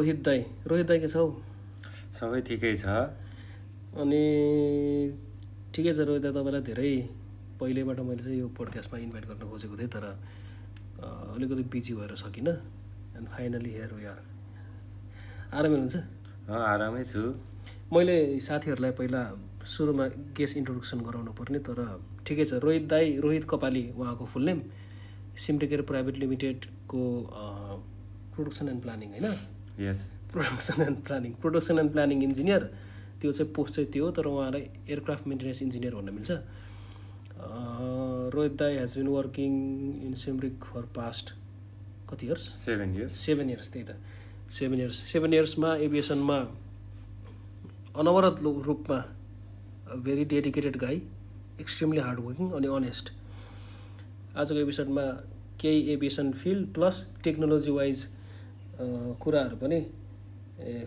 रोहित दाई। रोहित दाई के छ? हौ सबै ठिकै छ। अनि ठिकै छ रोहित दाई तपाईँलाई धेरै। पहिल्यैबाट मैले चाहिँ यो पोडकास्टमा इन्भाइट गर्न खोजेको थिएँ तर अलिकति बिजी भएर सकिनँ। And finally here we are आरामै हुनुहुन्छ? आरामै छु। मैले साथीहरूलाई पहिला सुरुमा गेस इन्ट्रोडक्सन गराउनु पर्ने तर ठिकै छ। रोहित दाई रोहित कपाली उहाँको फुल नेम सिमटेकेयर प्राइभेट लिमिटेडको प्रोडक्सन एन्ड प्लानिङ होइन? Yes production and planning production and planning engineer त्यो चाहिँ पोस्ट चाहिँ त्यो हो तर उहाँलाई एयरक्राफ्ट मेन्टेनेन्स इन्जिनियर भन्न मिल्छ। रोहित दाई has been working in Simrik for past कति years seven years seven years त्यही त। सेभेन इयर्स सेभेन इयर्समा एभिएसनमा अनवरत रूपमा very dedicated guy extremely hard working अनि अनेस्ट आजको एपिसोडमा केही aviation field plus technology wise कुराहरू पनि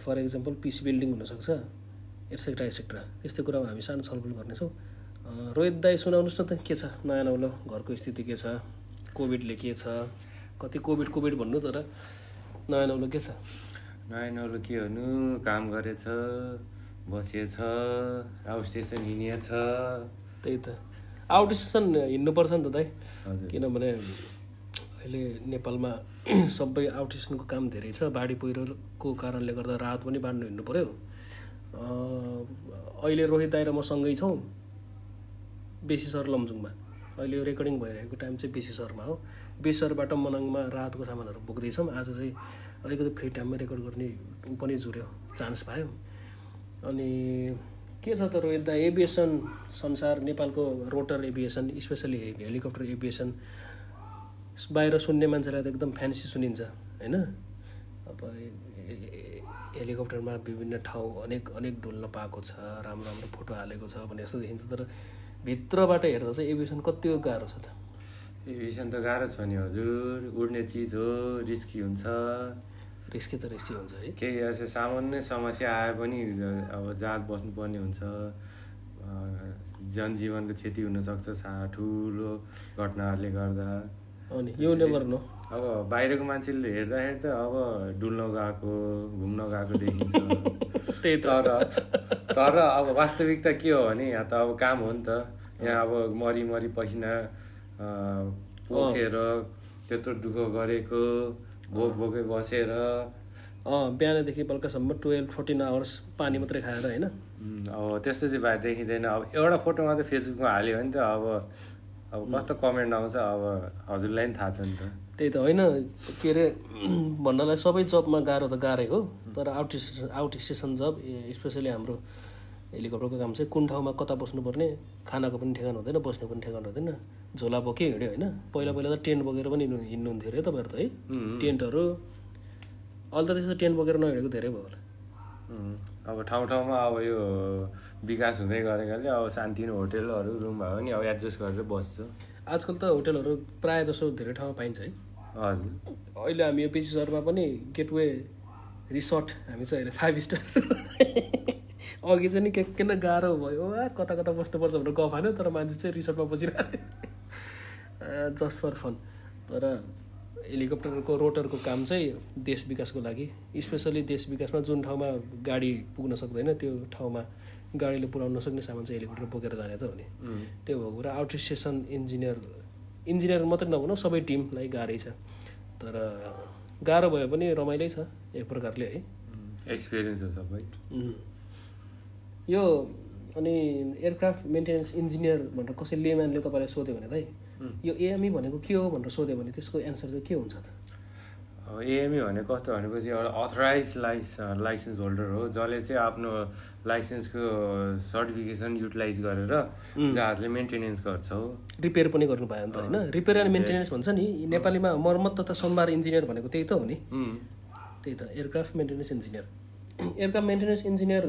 फर इक्जाम्पल पिस बिल्डिङ हुनसक्छ एटसेक्ट्रा एटसेक्ट्रा त्यस्तै कुरामा हामी सानो छलफल गर्नेछौँ। रोहित दाई सुनाउनुहोस् न त के छ? नयाँ नौलो घरको स्थिति के छ? कोभिडले के छ? कति कोभिड कोभिड भन्नु तर नयाँ नौलो के छ? नयाँ नौलो के भन्नु? काम गरेछ बसेछ आउट स्टेसन हिँडिएछ। त्यही त। आउट स्टेसन हिँड्नुपर्छ नि त दाइ किनभने अहिले नेपालमा सबै आउट स्टेसनको काम धेरै छ। बाढी पहिरोको कारणले गर्दा राहत पनि बाँड्नु हिँड्नु पऱ्यो अहिले रोहित दाइ र म सँगै छौँ। बेसी सर लमजुङमा। अहिले यो रेकर्डिङ भइरहेको टाइम चाहिँ बेसी सरमा हो। बेसी सरबाट मनाङमा राहतको सामानहरू बोक्दैछौँ। आज चाहिँ अलिकति फ्री टाइममा रेकर्ड गर्ने ऊ पनि जुर्यो चान्स पायौँ। अनि के छ त रोहित दा एभिएसन संसार नेपालको rotor aviation specially helicopter aviation. बाहिर सुन्ने मान्छेलाई त एकदम फ्यान्सी सुनिन्छ होइन? अब हेलिकप्टरमा विभिन्न ठाउँ अनेक अनेक डुल्न पाएको छ राम्रो राम्रो फोटो हालेको छ भने जस्तो देखिन्छ तर भित्रबाट हेर्दा चाहिँ एभिएसन कति गाह्रो छ त? एभिएसन त गाह्रो छ नि हजुर। उड्ने चिज हो रिस्की हुन्छ। रिस्की त रिस्की हुन्छ है। केही यस्तो सामान्य समस्या आए पनि अब जहाज बस्नुपर्ने हुन्छ। जनजीवनको क्षति हुनसक्छ सा ठुलो घटनाहरूले गर्दा। अनि यो नेभर नो अब बाहिरको मान्छेले हेर्दाखेरि त अब डुल्न गएको घुम्न गएको देखिन्छ। त्यही त। तर तर अब वास्तविकता के हो भने यहाँ त अब काम हो नि त। यहाँ अब मरि मरि पसिना पोखेर त्यत्रो दुःख गरेको भोक भोकै बसेर। बिहानदेखि बेलुकासम्म टुवेल्भ फोर्टिन आवर्स पानी मात्रै खाएर होइन? अब त्यस्तो चाहिँ भए देखिँदैन। अब एउटा फोटो मात्रै फेसबुकमा हाल्यो भने त अब अब कस्तो कमेन्ट आउँछ अब हजुरलाई पनि थाहा छ नि त। त्यही त होइन के अरे भन्नलाई सबै जबमा गाह्रो त गाह्रै हो तर आउट स्टेसन आउट स्टेसन जब स्पेसली हाम्रो हेलिकप्टरको काम चाहिँ कुन ठाउँमा कता बस्नुपर्ने खानाको पनि ठेगान हुँदैन बस्ने पनि ठेगान हुँदैन झोला बोक्यो हिँड्यो होइन? पहिला पहिला त टेन्ट बोकेर पनि हिँड्नु हिँड्नुहुन्थ्यो अरे तपाईँहरू त है? टेन्टहरू अहिले त त्यस्तो टेन्ट बोकेर नहिँडेको धेरै भयो होला। अब ठाउँ ठाउँमा अब यो विकास हुँदै गरेकाले अब सानतिनो होटेलहरू रुम भयो भने अब एडजस्ट गरेर बस्छ। आजकल त होटेलहरू प्रायः जसो धेरै ठाउँमा पाइन्छ है। हजुर। अहिले हामी यो पिसी सहरमा पनि गेटवे रिसोर्ट हामी चाहिँ अहिले फाइभ स्टार अघि चाहिँ नि के किन गाह्रो भयो कता कता बस्नुपर्छ भनेर गफ हाल्यो तर मान्छे चाहिँ रिसोर्टमा बसिरहेको जस्ट फर फन तर हेलिकप्टरको रोटरको काम चाहिँ देश विकासको लागि। स्पेसली देश विकासमा जुन ठाउँमा गाडी पुग्न सक्दैन त्यो ठाउँमा गाडीले पुऱ्याउन नसक्ने सामान चाहिँ हेलिकप्टर बोकेर जाने त हो नि। त्यो भएको कुरा आउट स्टेसन इन्जिनियर इन्जिनियर मात्रै नभनौँ सबै टिमलाई गाह्रै छ। तर गाह्रो भए पनि रमाइलै छ एक प्रकारले है। एक्सपिरियन्स हो सबै. यो अनि एयरक्राफ्ट मेन्टेनेन्स इन्जिनियर भनेर कसै लेम्यानले तपाईँलाई सोध्यो भने चाहिँ उम्. यो एएमई भनेको के हो भनेर सोध्यो भने त्यसको एन्सर चाहिँ के हुन्छ त? अब एएमई भने कस्तो भनेपछि एउटा अथराइज लाइस लाइसेन्स होल्डर हो जसले चाहिँ आफ्नो लाइसेन्सको सर्टिफिकेसन युटिलाइज गरेर जहाजले मेन्टेनेन्स गर्छ हो। रिपेयर पनि गर्नु पायो नि त होइन? रिपेयर एन्ड मेन्टेनेन्स भन्छ नि। नेपालीमा मर्मत तथा सोमबार इन्जिनियर भनेको त्यही त हो नि। त्यही त aircraft maintenance engineer aircraft maintenance engineer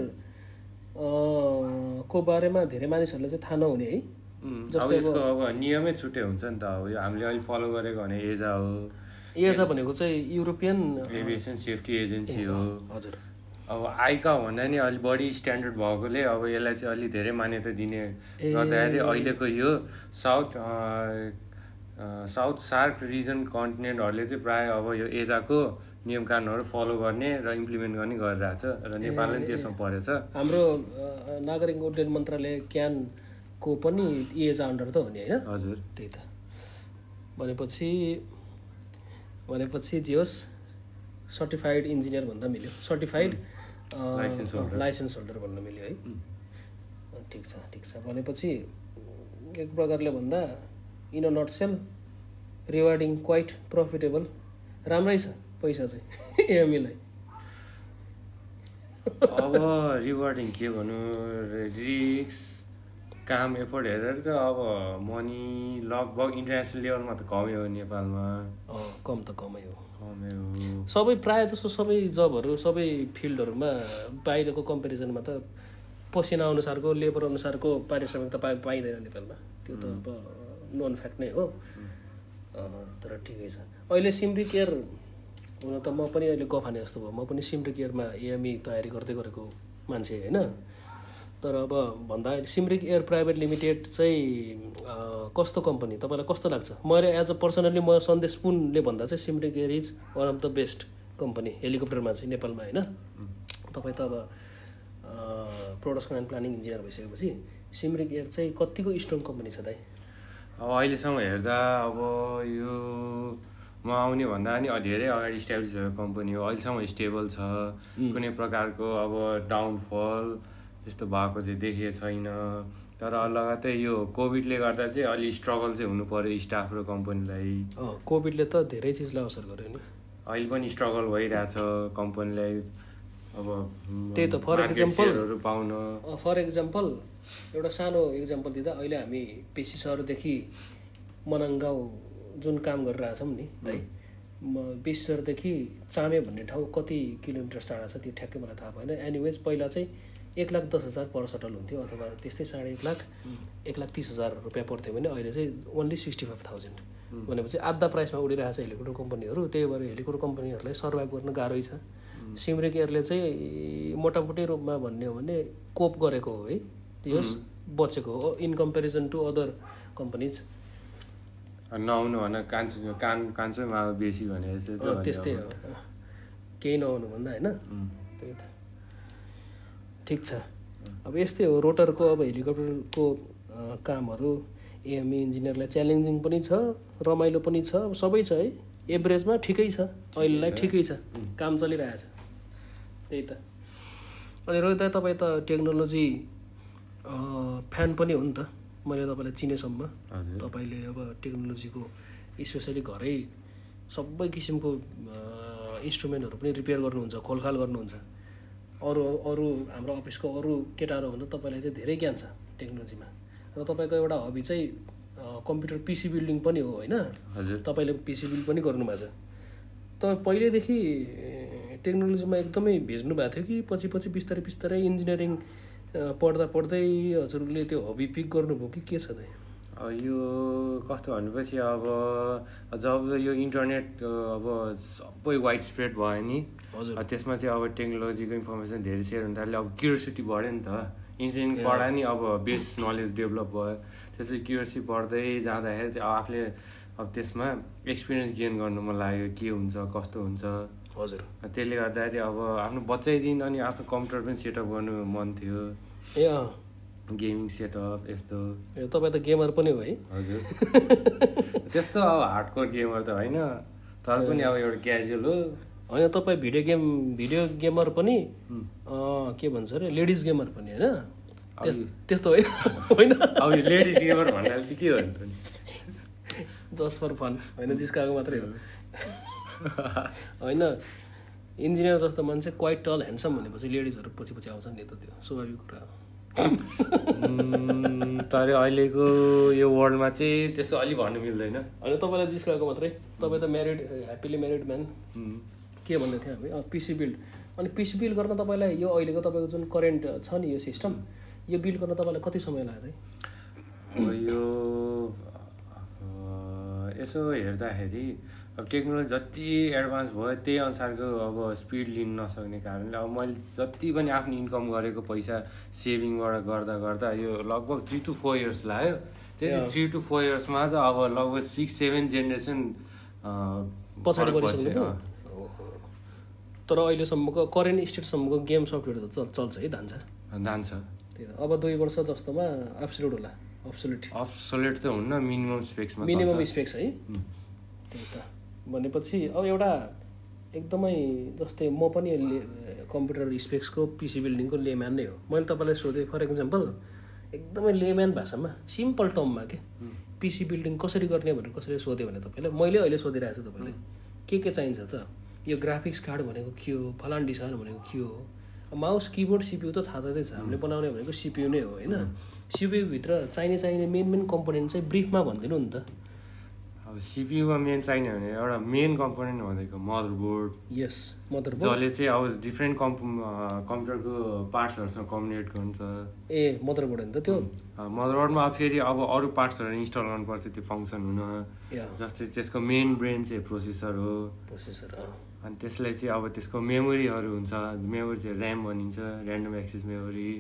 को बारेमा धेरै मानिसहरूलाई चाहिँ थाहा नहुने है। अब यसको अब नियमै छुट्टै हुन्छ नि त अब यो हामीले अहिले फलो गरेको भने एजा हो। एजा भनेको चाहिँ युरोपियन एभिएसन सेफ्टी एजेन्सी हो। हजुर। अब आइका भन्दा नि अलिक बढी स्ट्यान्डर्ड भएकोले अब यसलाई चाहिँ अलिक धेरै मान्यता दिने गर्दाखेरि अहिलेको यो साउथ साउथ सार्क रिजन कन्टिनेन्टहरूले चाहिँ प्रायः अब यो एजाको नियम कानुनहरू फलो गर्ने र इम्प्लिमेन्ट गर्ने गरिरहेछ र नेपालले पनि त्यसमा परेछ। हाम्रो नागरिक उड्डयन मन्त्रालय क्यानको पनि इएज अन्डर त हो नि होइन? हजुर। त्यही त। भनेपछि भनेपछि जे होस् सर्टिफाइड इन्जिनियर भन्दा मिल्यो। सर्टिफाइड. लाइसेन्स होल्डर भन्न मिल्यो है। ठिक छ ठिक छ। भनेपछि एक प्रकारले भन्दा in a nutshell rewarding quite profitable राम्रै छ पैसा चाहिँ एएमईलाई अब रिवार्डिङ के भनौँ रिक्स काम एफोर्ट हेरेर त अब मनी लगभग इन्टरनेसनल लेभलमा त कमै हो नेपालमा कम त कमै हो कमै हो सबै प्रायः जसो सबै जबहरू सबै फिल्डहरूमा बाहिरको कम्पेरिजनमा त पसिना अनुसारको लेबर अनुसारको पारिश्रमिक त पाइ पाइँदैन नेपालमा। त्यो त अब नोन फ्याक्ट नै हो। तर ठिकै छ। अहिले सिमरी केयर हुन त म पनि अहिले गफाने जस्तो भयो म पनि सिमरी केयरमा एएमई तयारी गर्दै गरेको मान्छे होइन। तर अब भन्दा सिमरिक एयर प्राइभेट लिमिटेड चाहिँ कस्तो कम्पनी? तपाईँलाई कस्तो लाग्छ? मैले एज अ पर्सनली म सन्देश पुनले भन्दा चाहिँ Simrik air is one of the best company हेलिकप्टरमा चाहिँ नेपालमा होइन? तपाईँ त अब प्रोडक्सन एन्ड प्लानिङ इन्जिनियर भइसकेपछि सिमरिक एयर चाहिँ कतिको स्ट्रङ कम्पनी छ दाइ? अब अहिलेसम्म हेर्दा अब यो म आउने भन्दा नि धेरै अगाडि इस्टाब्लिस भएको कम्पनी हो। अहिलेसम्म स्टेबल छ। कुनै प्रकारको अब डाउनफल त्यस्तो भएको चाहिँ देखेको छैन। तर लगतै यो कोभिडले गर्दा चाहिँ अलि स्ट्रगल चाहिँ हुनु पऱ्यो स्टाफ र कम्पनीलाई अँ कोभिडले त धेरै चिजलाई असर गर्यो नि। अहिले पनि स्ट्रगल भइरहेछ कम्पनीलाई अब त्यही त, example- share-हरू पाउन। फर इक्जाम्पल एउटा सानो इक्जाम्पल दिँदा अहिले हामी पेसी सहरदेखि मनाङ गाउँ जुन काम गरिरहेछौँ नि है म पेसी सहरदेखि चामे भन्ने ठाउँ कति किलोमिटर टाढा छ त्यो ठ्याक्कै मलाई थाहा भएन। एनिवेज पहिला चाहिँ एक लाख दस हजार पर सटल हुन्थ्यो अथवा त्यस्तै साढे एक लाख एक लाख तिस हजार रुपियाँ पर्थ्यो भने अहिले चाहिँ ओन्ली सिक्सटी फाइभ थाउजन्ड भनेपछि आधा प्राइसमा उडिरहेको छ हेलिकप्टर कम्पनीहरू त्यही भएर हेलिकप्टर कम्पनीहरूलाई सर्भाइभ गर्न गाह्रै छ। सिमरिक एयरले चाहिँ मोटामोटी रूपमा भन्ने हो भने कोप गरेको हो है यस बचेको हो। In comparison to other companies नआउनु भन कान्छो कान कान्छै माग बेसी भने त्यस्तै हो। केही नहुनु भन्दा होइन. त्यही त। ठिक छ। अब यस्तै हो रोटरको अब हेलिकप्टरको कामहरू एएमई इन्जिनियरलाई च्यालेन्जिङ पनि छ रमाइलो पनि छ अब सबै छ है। एभरेजमा ठिकै छ अहिलेलाई ठिकै छ काम चलिरहेछ। त्यही त। अनि रोहित तपाईँ त टेक्नोलोजी फ्यान पनि हो नि त मैले तपाईँलाई चिनेसम्म। तपाईँले अब टेक्नोलोजीको स्पेसली घरै सबै किसिमको इन्स्ट्रुमेन्टहरू पनि रिपेयर गर्नुहुन्छ खोलखाल गर्नुहुन्छ। अरू अरू हाम्रो अफिसको अरू केटाहरू भन्दा तपाईँलाई चाहिँ धेरै ज्ञान छ टेक्नोलोजीमा। र तपाईँको एउटा हबी चाहिँ कम्प्युटर पिसी बिल्डिङ पनि हो होइन? तपाईँले पिसी बिल्ड पनि गर्नुभएको छ। तपाईँ पहिल्यैदेखि टेक्नोलोजीमा एकदमै भिज्नु भएको थियो कि पछि पछि बिस्तारै बिस्तारै इन्जिनियरिङ पढ्दा पढ्दै हजुरले त्यो हबी पिक गर्नुभयो कि के छ त? अब यो कस्तो भनेपछि अब जब यो इन्टरनेट अब सबै वाइड स्प्रेड भयो नि त्यसमा चाहिँ अब टेक्नोलोजीको इन्फर्मेसन धेरै सेयर हुन थाल्यो। अब क्युरियोसिटी बढ्यो नि त। इन्जिनियरिङ पढायो नि अब बेस नलेज डेभलप भयो। त्यसपछि क्युरियोसिटी बढ्दै जाँदाखेरि चाहिँ अब आफूले अब त्यसमा एक्सपिरियन्स गेन गर्नु मन लाग्यो। के हुन्छ कस्तो हुन्छ। हजुर। त्यसले गर्दाखेरि अब आफ्नो बच्चैदेखि अनि आफ्नो कम्प्युटर पनि सेटअप गर्नु मन थियो। ए अँ गेमिङ सेटअप यस्तो। ए तपाईँ त गेमर पनि हो है। हजुर। त्यस्तो अब हार्डकोर गेमर त होइन। तर पनि अब एउटा क्याजुअल हो। होइन तपाईँ भिडियो गेम भिडियो गेमर पनि के भन्छ अरे लेडिज गेमर पनि होइन? त्यस- त्यस्तो होइन होइन। अब लेडिज गेमर भन्नाले चाहिँ के हो नि जस्ट फर फन होइन जिस्काएको मात्रै हो। होइन इन्जिनियर जस्तो मान्छे क्वाइट टल ह्यान्डसम भनेपछि लेडिजहरू पछि पछि आउँछ नि त त्यो स्वाभाविक कुरा हो। तर अहिलेको यो वर्ल्डमा चाहिँ त्यस्तो अलि भन्नु मिल्दैन। होइन तपाईँलाई जिस्काएको मात्रै। तपाईँ त म्यारिड ह्याप्पिली म्यारिड म्यान के भन्दै थियो हामी? पिसी बिल्ड अनि पिसी बिल्ड गर्न तपाईँलाई यो अहिलेको तपाईँको जुन करेन्ट छ नि यो सिस्टम यो बिल्ड गर्न तपाईँलाई कति समय अब यो यसो हेर्दाखेरि अब टेक्नोलोजी जति एडभान्स भयो त्यही अनुसारको अब स्पिड लिन नसक्ने कारणले अब मैले जति पनि आफ्नो इन्कम गरेको पैसा सेभिङबाट गर्दा गर्दा यो लगभग थ्री टु फोर इयर्स लाग्यो। त्यही थ्री टु फोर इयर्समा चाहिँ अब लगभग सिक्स सेभेन जेनेरेसन पछाडि। तर अहिलेसम्मको करेन्ट स्टेटसम्मको गेम सफ्टवेयर त चल चल्छ है धान्छ। जान्छ त्यही त। अब दुई वर्ष जस्तोमा एब्सोल्युट होला। अब्सोल्युट अब्सोलेट त हुन्न मिनिमम स्पेक्समा मिनिमम। स्पेक्स है. त्यही त। भनेपछि अब एउटा एकदमै जस्तै म पनि कम्प्युटर स्पेक्सको पिसी बिल्डिङको लेम्यान नै हो। मैले तपाईँलाई सोधेँ फर इक्जाम्पल एकदमै लेम्यान भाषामा सिम्पल टर्ममा के? पिसी बिल्डिङ कसरी गर्ने भनेर कसरी सोध्यो भने तपाईँलाई मैले अहिले सोधिरहेको छु तपाईँलाई के के चाहिन्छ त? यो ग्राफिक्स कार्ड भनेको के हो फलान डिसाइन भनेको के हो। माउस किबोर्ड सिपियु त थाहा छँदैछ हामीले बनाउने भनेको सिपियु नै हो होइन? सिपियुभित्र चाहिने चाहिने मेन मेन कम्पोनेन्ट चाहिँ ब्रिफमा भनिदिनु नि त। अब सिपियुमा मेन चाहिने भने एउटा मेन कम्पोनेन्ट भनेको मदरबोर्ड यस मदर जसले चाहिँ अब डिफ्रेन्ट कम्प कम्प्युटरको पार्ट्सहरूसँग कम्युनिकेट गर्छ। ए मदरबोर्ड हो नि त त्यो? मदरबोर्डमा फेरि अब अरू पार्ट्सहरू इन्स्टल गर्नुपर्छ त्यो फङ्सन हुन। जस्तै त्यसको मेन ब्रेन चाहिँ प्रोसेसर हो। प्रोसेसर अनि त्यसलाई चाहिँ अब त्यसको मेमोरीहरू हुन्छ मेमोरी चाहिँ ऱ्याम भनिन्छ ऱ्यान्डम एक्सेस मेमोरी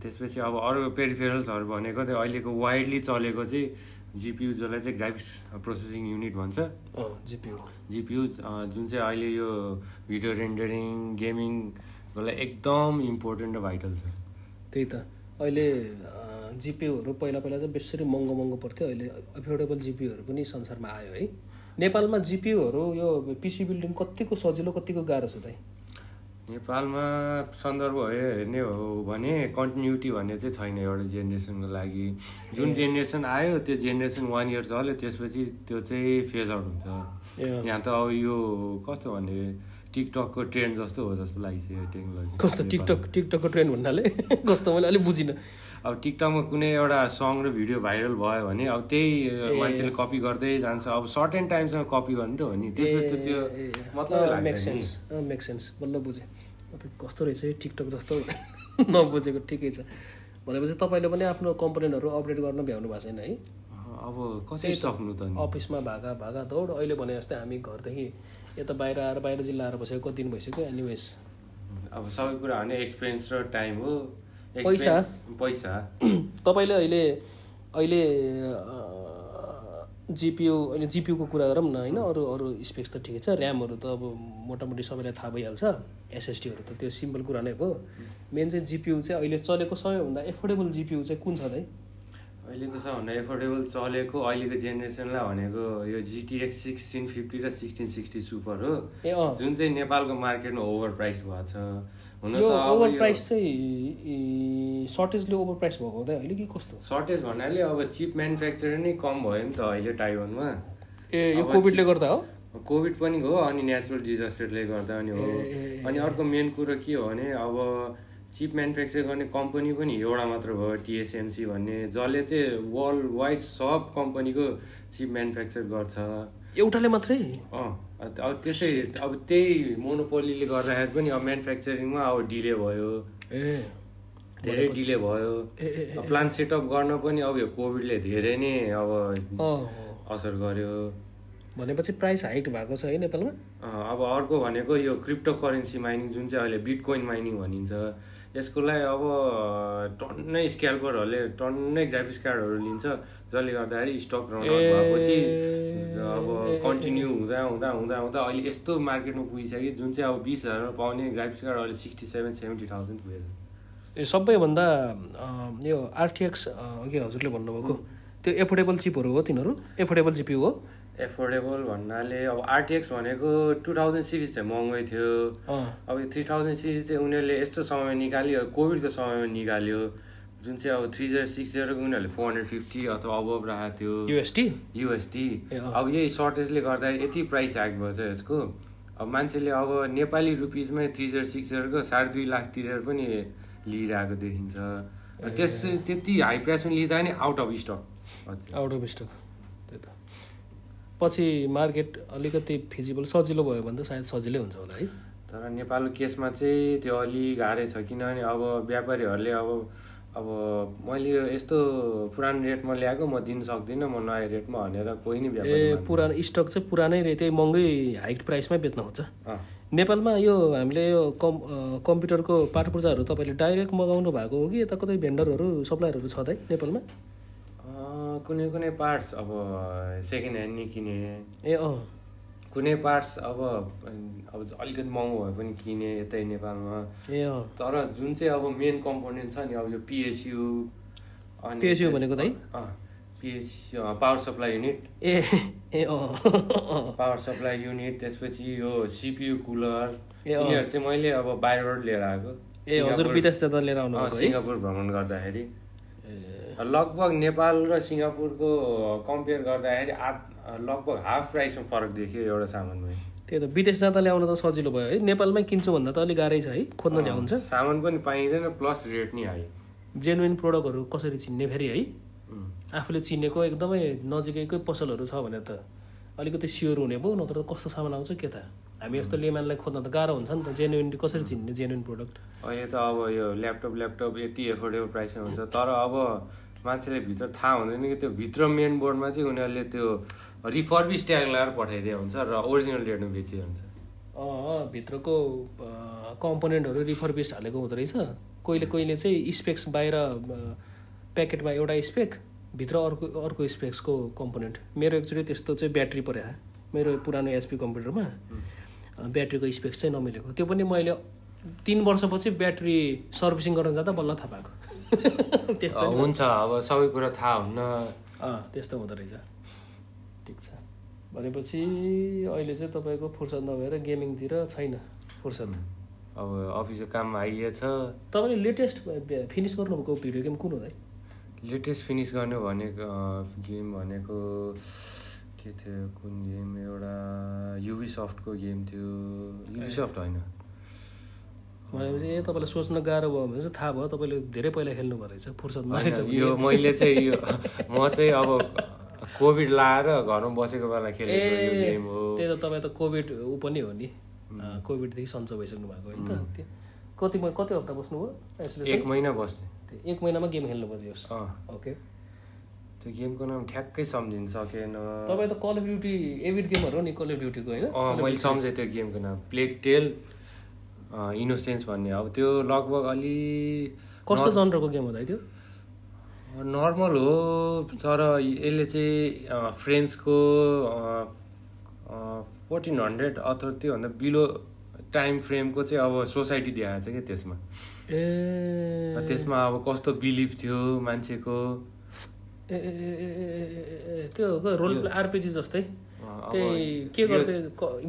त्यसपछि अब अरू पेरिफेरल्सहरू भनेको चाहिँ अहिलेको वाइडली चलेको चाहिँ जिपियु जसलाई चाहिँ ग्राफिक्स प्रोसेसिङ युनिट भन्छ। जिपियु। जिपियु जुन चाहिँ अहिले यो भिडियो रेन्डरिङ गेमिङको लागि एकदम इम्पोर्टेन्ट र भाइटल छ। त्यही त। अहिले जिपियुहरू पहिला पहिला चाहिँ बेसरी महँगो महँगो पर्थ्यो। अहिले अफोर्डेबल जिपियुहरू पनि संसारमा आयो है। नेपालमा जिपियुहरू यो पिसी बिल्डिङ कतिको सजिलो कतिको गाह्रो छ त नेपालमा सन्दर्भ हेर्ने हो भने कन्टिन्युटी भन्ने चाहिँ छैन एउटा जेनेरेसनको लागि। जुन जेनेरेसन आयो त्यो जेनेरेसन वान इयर चल्यो त्यसपछि त्यो चाहिँ फेज आउट हुन्छ। यहाँ त अब यो कस्तो भने टिकटकको ट्रेन्ड जस्तो हो जस्तो लागिसक्यो टेक्नोलोजी। कस्तो टिकटक टिकटकको ट्रेन्ड भन्नाले कस्तो मैले अलिक बुझिनँ। अब टिकटकमा कुनै एउटा सङ र भिडियो भाइरल भयो भने अब त्यही मान्छेले कपी गर्दै जान्छ। अब सर्ट एन्ड टाइमसँग कपी गर्नु त हो नि। त्यसपछि त्यो मतलब मेक सेन्स मेक सेन्स बल्ल बुझेँ। कस्तो रहेछ है टिकटक जस्तो नबुझेको ठिकै छ। भनेपछि तपाईँले पनि आफ्नो कम्पोनेन्टहरू अपडेट गर्न भ्याउनु भएको छैन है? अब कसरी सक्नु त नि? अफिसमा भागा भागा दौड। अहिले भने जस्तै हामी घरदेखि यता बाहिर आएर बाहिर जिल्ला आएर बसेको कति दिन भइसक्यो एनिवेज अब सबै कुरा भने एक्सपिरियन्स र टाइम हो। पैसा? पैसा। तपाईँले अहिले अहिले जिपियु अहिले जिपियुको कुरा गरौँ न होइन? अरू अरू स्पेक्स त ठिकै छ। ऱ्यामहरू त अब मोटामोटी सबैलाई थाहा भइहाल्छ। एसएसडीहरू त त्यो सिम्पल कुरा नै हो। मेन चाहिँ जिपियु चाहिँ अहिले चलेको सबैभन्दा एफोर्डेबल जिपियु चाहिँ कुन छ त अहिलेको सबभन्दा एफोर्डेबल चलेको अहिलेको जेनेरेसनलाई भनेको यो जिटिएक्स सिक्सटिन फिफ्टी र सिक्सटिन सिक्सटी सुपर हो। जुन चाहिँ नेपालको मार्केटमा ओभर प्राइस भएको छ। यो ओभर प्राइस चाहिँ सर्टेजले ओभर प्राइस भएको हुँदै अहिले कि कस्तो? सर्टेज भन्नाले अब चिप म्यानुफ्याक्चर नै कम भयो नि त अहिले ताइवानमा ए यो कोभिडले गर्दा हो? कोभिड पनि हो अनि नेचुरल डिजास्टरले गर्दा पनि हो। अनि अर्को मेन कुरो के हो भने अब चिप म्यानुफ्याक्चर गर्ने कम्पनी पनि एउटा मात्र भयो टिएसएमसी भन्ने जसले चाहिँ वर्ल्ड वाइड सब कम्पनीको चिप म्यानुफ्याक्चर गर्छ। एउटाले मात्रै? अँ। अब त्यसै अब त्यही मोनोपोलीले गर्दाखेरि पनि अब म्यानुफ्याक्चरिङमा अब डिले भयो। ए। धेरै डिले भयो। प्लान्ट सेटअप गर्न पनि अब यो कोभिडले धेरै नै अब असर गर्यो। भनेपछि प्राइस हाइक भएको छ है नेपालमा? अब अर्को भनेको यो क्रिप्टो करेन्सी माइनिङ जुन चाहिँ अहिले बिटकोइन माइनिङ भनिन्छ। यसको लागि अब टन्नै स्क्याल्परहरूले टन्नै ग्राफिक्स कार्डहरू लिन्छ जसले गर्दाखेरि स्टक रन भएपछि अब कन्टिन्यू हुँदा हुँदा हुँदा हुँदा अहिले यस्तो मार्केटमा पुगिसक्यो जुन चाहिँ अब बिस हजारमा पाउने ग्राफिक्स कार्ड अहिले सिक्सटी सेभेन सेभेन्टी थाउजन्ड पुगेछ। ए सबैभन्दा यो आरटिएक्स अघि हजुरले भन्नुभएको? त्यो एफोर्डेबल चिपहरू हो तिनीहरू? एफोर्डेबल जिपियु हो? एफोर्डेबल भन्नाले अब आरटिएक्स भनेको टु थाउजन्ड सिरिज चाहिँ महँगै थियो। अब यो थ्री थाउजन्ड सिरिज चाहिँ उनीहरूले यस्तो समयमा निकाल्यो कोभिडको समयमा निकाल्यो। जुन चाहिँ अब थ्री जिरो सिक्स जिरोको उनीहरूले फोर हन्ड्रेड फिफ्टी अथवा अबभ राखेको थियो। युएसटी? युएसटी। अब यही सर्टेजले गर्दाखेरि यति प्राइस ह्याक भएछ यसको। अब मान्छेले अब नेपाली रुपिजमै थ्री जिरो सिक्स जिरोको साढे दुई लाख तिरेर पनि लिइरहेको देखिन्छ। त्यस त्यति हाई प्राइसमा लिँदा नि out of stock out of stock पछि मार्केट अलिकति फिजिबल सजिलो भयो भने त सायद सजिलै हुन्छ होला है। तर नेपालको केसमा चाहिँ त्यो अलि गाह्रै छ किनभने अब व्यापारीहरूले अब अब मैले यो यस्तो पुरानो रेटमा ल्याएको म दिन सक्दिनँ म नयाँ रेटमा भनेर कोही नै ए पुरानो स्टक चाहिँ पुरानै रे त्यही महँगै हाइक प्राइसमै बेच्न खोज्छ। नेपालमा यो हामीले यो कम् कम्प्युटरको पाठ पूर्जाहरू तपाईँले डाइरेक्ट मगाउनु भएको हो कि यता कतै भेन्डरहरू सप्लायरहरू छ त है नेपालमा? कुनै कुनै पार्ट्स अब सेकेन्ड ह्यान्ड नि किने ए अँ। कुनै पार्ट्स अब अब अलिकति महँगो भए पनि किने यतै नेपालमा। ए अँ। तर जुन चाहिँ अब मेन कम्पोनेन्ट छ नि अब यो पिएसयु अनि PSU भनेको त है? पिएसयु पावर सप्लाई युनिट ए ए अँ। पावर सप्लाई युनिट त्यसपछि यो सिपियु कुलर। यिनीहरू चाहिँ मैले अब बाहिरबाट लिएर आएको। ए हजुर विदेश जाँदा लिएर आउनु सिङ्गापुर भ्रमण गर्दाखेरि। ए, लगभग नेपाल र सिङ्गापुरको कम्पेयर गर्दाखेरि आठ लगभग हाफ प्राइसमा फरक देखियो एउटा सामानमा। त्यही त विदेश जाँदा ल्याउन त सजिलो भयो। है नेपालमै किन्छु भन्दा त अलिक गाह्रै छ है खोज्न झ्या हुन्छ सामान पनि पाइँदैन प्लस रेट नि हाई। जेन्युन प्रोडक्टहरू कसरी चिन्ने फेरि है. आफूले चिनेको एकदमै नजिकैकै पसलहरू छ भने त अलिकति स्योर हुने भयो नत्र कस्तो सामान आउँछ के त? हामी जस्तो लेमानलाई खोज्न त गाह्रो हुन्छ नि त। जेन्युन कसरी चिन्ने जेन्युन प्रोडक्ट अहिले त अब यो ल्यापटप ल्यापटप यति एफोर्डेबल प्राइसमा हुन्छ। तर अब मान्छेले भित्र थाहा हुँदैन कि त्यो भित्र मेन बोर्डमा चाहिँ उनीहरूले त्यो रिफर्बिस ट्याग लगाएर पठाइदिएको हुन्छ र ओरिजिनल रेटमा बेचिएको हुन्छ। भित्रको कम्पोनेन्टहरू रिफर्बिस्ट हालेको हुँदो रहेछ। कहिले कहिले चाहिँ स्पेक्स बाहिर प्याकेटमा एउटा स्पेक भित्र अर्को अर्को स्पेक्सको कम्पोनेन्ट मेरो एक्चुली त्यस्तो चाहिँ ब्याट्री पऱ्यो मेरो पुरानो एचपी कम्प्युटरमा ब्याट्रीको स्पेक्स चाहिँ नमिलेको। त्यो पनि मैले तिन वर्षपछि ब्याट्री सर्भिसिङ गर्न जाँदा बल्ल थाहा पाएको त्यस्तो हुन्छ अब सबै कुरा थाहा हुन्न। अँ त्यस्तो हुँदो रहेछ। ठिक छ। भनेपछि अहिले चाहिँ तपाईँको फुर्सद नभएर गेमिङतिर छैन फुर्सद। अब अफिसको काममा आइएछ तपाईँले लेटेस्ट फिनिस गर्नुभएको भिडियो गेम कुन हो है लेटेस्ट फिनिस गर्ने भनेको गेम भनेको के थियो कुन गेम? एउटा युबिसफ्टको गेम थियो। युबिसफ्ट होइन। भनेपछि ए तपाईँलाई सोच्न गाह्रो भयो भने चाहिँ थाहा भयो तपाईँले धेरै पहिला खेल्नु भएको रहेछ फुर्सद नरहेछ होइन, यो मैले चाहिँ यो म चाहिँ अब कोभिड लाएर घरमा बसेको बेला गेम हो। त्यही त तपाईँ त कोभिड ऊ पनि हो नि। कोभिडदेखि सन्चो भइसक्नु भएको होइन त। कति कति हप्ता बस्नुभयो? Isolation? एक महिना बस्ने एक महिनामा गेम खेल्नु अँ। ओके त्यो गेमको नाम ठ्याक्कै सम्झिन सकेन। तपाईँ त कल अफ ड्युटी एभिड गेमहरू हो नि कल अफ ड्युटीको होइन? मैले सम्झेँ त्यो गेमको नाम। प्लेग टेल इनोसेन्स भन्ने अब त्यो लगभग अलि कस्तो जनरको गेम हो त है त्यो? नर्मल हो तर यसले चाहिँ फ्रेन्चको फोर्टिन हन्ड्रेड अथवा त्योभन्दा बिलो टाइम फ्रेमको चाहिँ अब सोसाइटी देखाएको छ कि त्यसमा। ए। त्यसमा अब कस्तो बिलिफ थियो मान्छेको। ए, त्यो रोल आरपिजी जस्तै? त्यही के गर्दै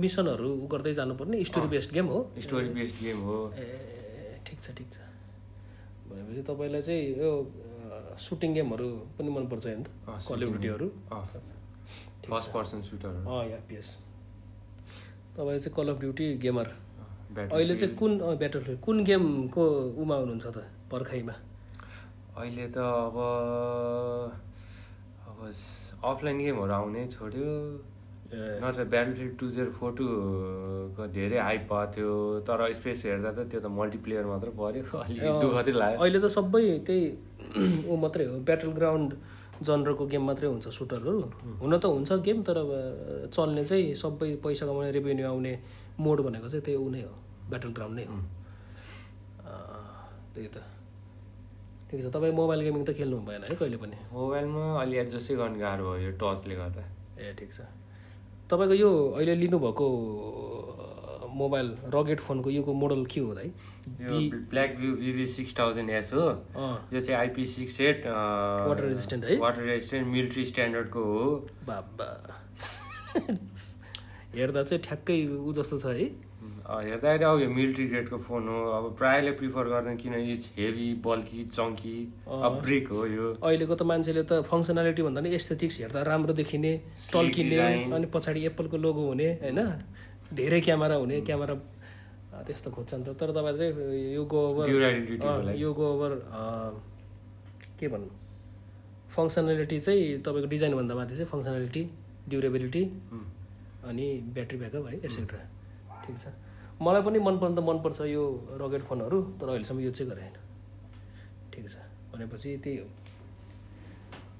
मिसनहरू गर्दै जानुपर्ने स्टोरी बेस्ड गेम हो। स्टोरी बेस्ड गेम हो। ए ठिक छ ठिक छ। भनेपछि तपाईँलाई चाहिँ यो सुटिङ गेमहरू पनि मनपर्छ होइन कल अफ ड्युटीहरू फर्स्ट पर्सन सुटर या पिएस तपाईँ चाहिँ कल अफ ड्युटी गेमर अहिले चाहिँ कुन ब्याटल कुन गेमको उमा हुनुहुन्छ त पर्खाइमा? अहिले त अब अब अफलाइन गेमहरू आउनै छोड्यो। नत्र ब्याटलफिल्ड टु जेरो फोर टूको धेरै हाइप भएको थियो तर स्पेस हेर्दा त त्यो त मल्टिप्लेयर मात्र पऱ्यो अलिक अँ, दुःख चाहिँ लाग्यो। अहिले त सबै त्यही ऊ मात्रै हो ब्याटल ग्राउन्ड जनरको गेम मात्रै हुन्छ सुटरहरू हुन त हुन्छ गेम तर चल्ने चाहिँ सबै पैसा कमाउने रेभेन्यू आउने मोड भनेको चाहिँ त्यही ऊ नै हो ब्याटल ग्राउन्ड नै हो। त्यही त। ठिक छ तपाईँ मोबाइल गेमिङ त खेल्नु भएन है कहिले पनि? मोबाइलमा अलि एडजस्टै गर्नु गाह्रो भयो यो टचले गर्दा। ए ठिक छ। तपाईँको यो अहिले लिनुभएको मोबाइल रगेट फोनको योको मोडल के हो यो Blackview BV six thousand S हो। यो चाहिँ IP six eight water resistant है? वाटर रेजिस्टेन्ट मिलिट्री स्ट्यान्डर्डको हो। बाबा। हेर्दा चाहिँ ठ्याक्कै ऊ जस्तो छ है। हेर्दाखेरि अब यो मिलिट्री ग्रेडको फोन हो। अब प्रायःले प्रिफर गर्दैन किनभने इट्स हेभी बल्की चङ्की अब ब्रिक हो यो। अहिलेको त मान्छेले त फङ्सनालिटी भन्दा नि एस्थेटिक्स हेर्दा राम्रो देखिने टल्किने। अनि पछाडि एप्पलको लोगो हुने होइन? धेरै क्यामेरा हुने क्यामेरा त्यस्तो खोज्छन् त। तर तपाईँ चाहिँ यो गो ओभर। यो गो ओभर के भन्नु? फङ्सनालिटी चाहिँ तपाईँको डिजाइनभन्दा माथि चाहिँ फङ्सनालिटी ड्युरेबिलिटी अनि ब्याट्री ब्याकअप है एट्सेट्रा ठिक छ। मलाई पनि मनपर्नु त मनपर्छ यो रकेट फोनहरू तर अहिलेसम्म युज चाहिँ गरेन। ठिक छ। भनेपछि त्यही हो।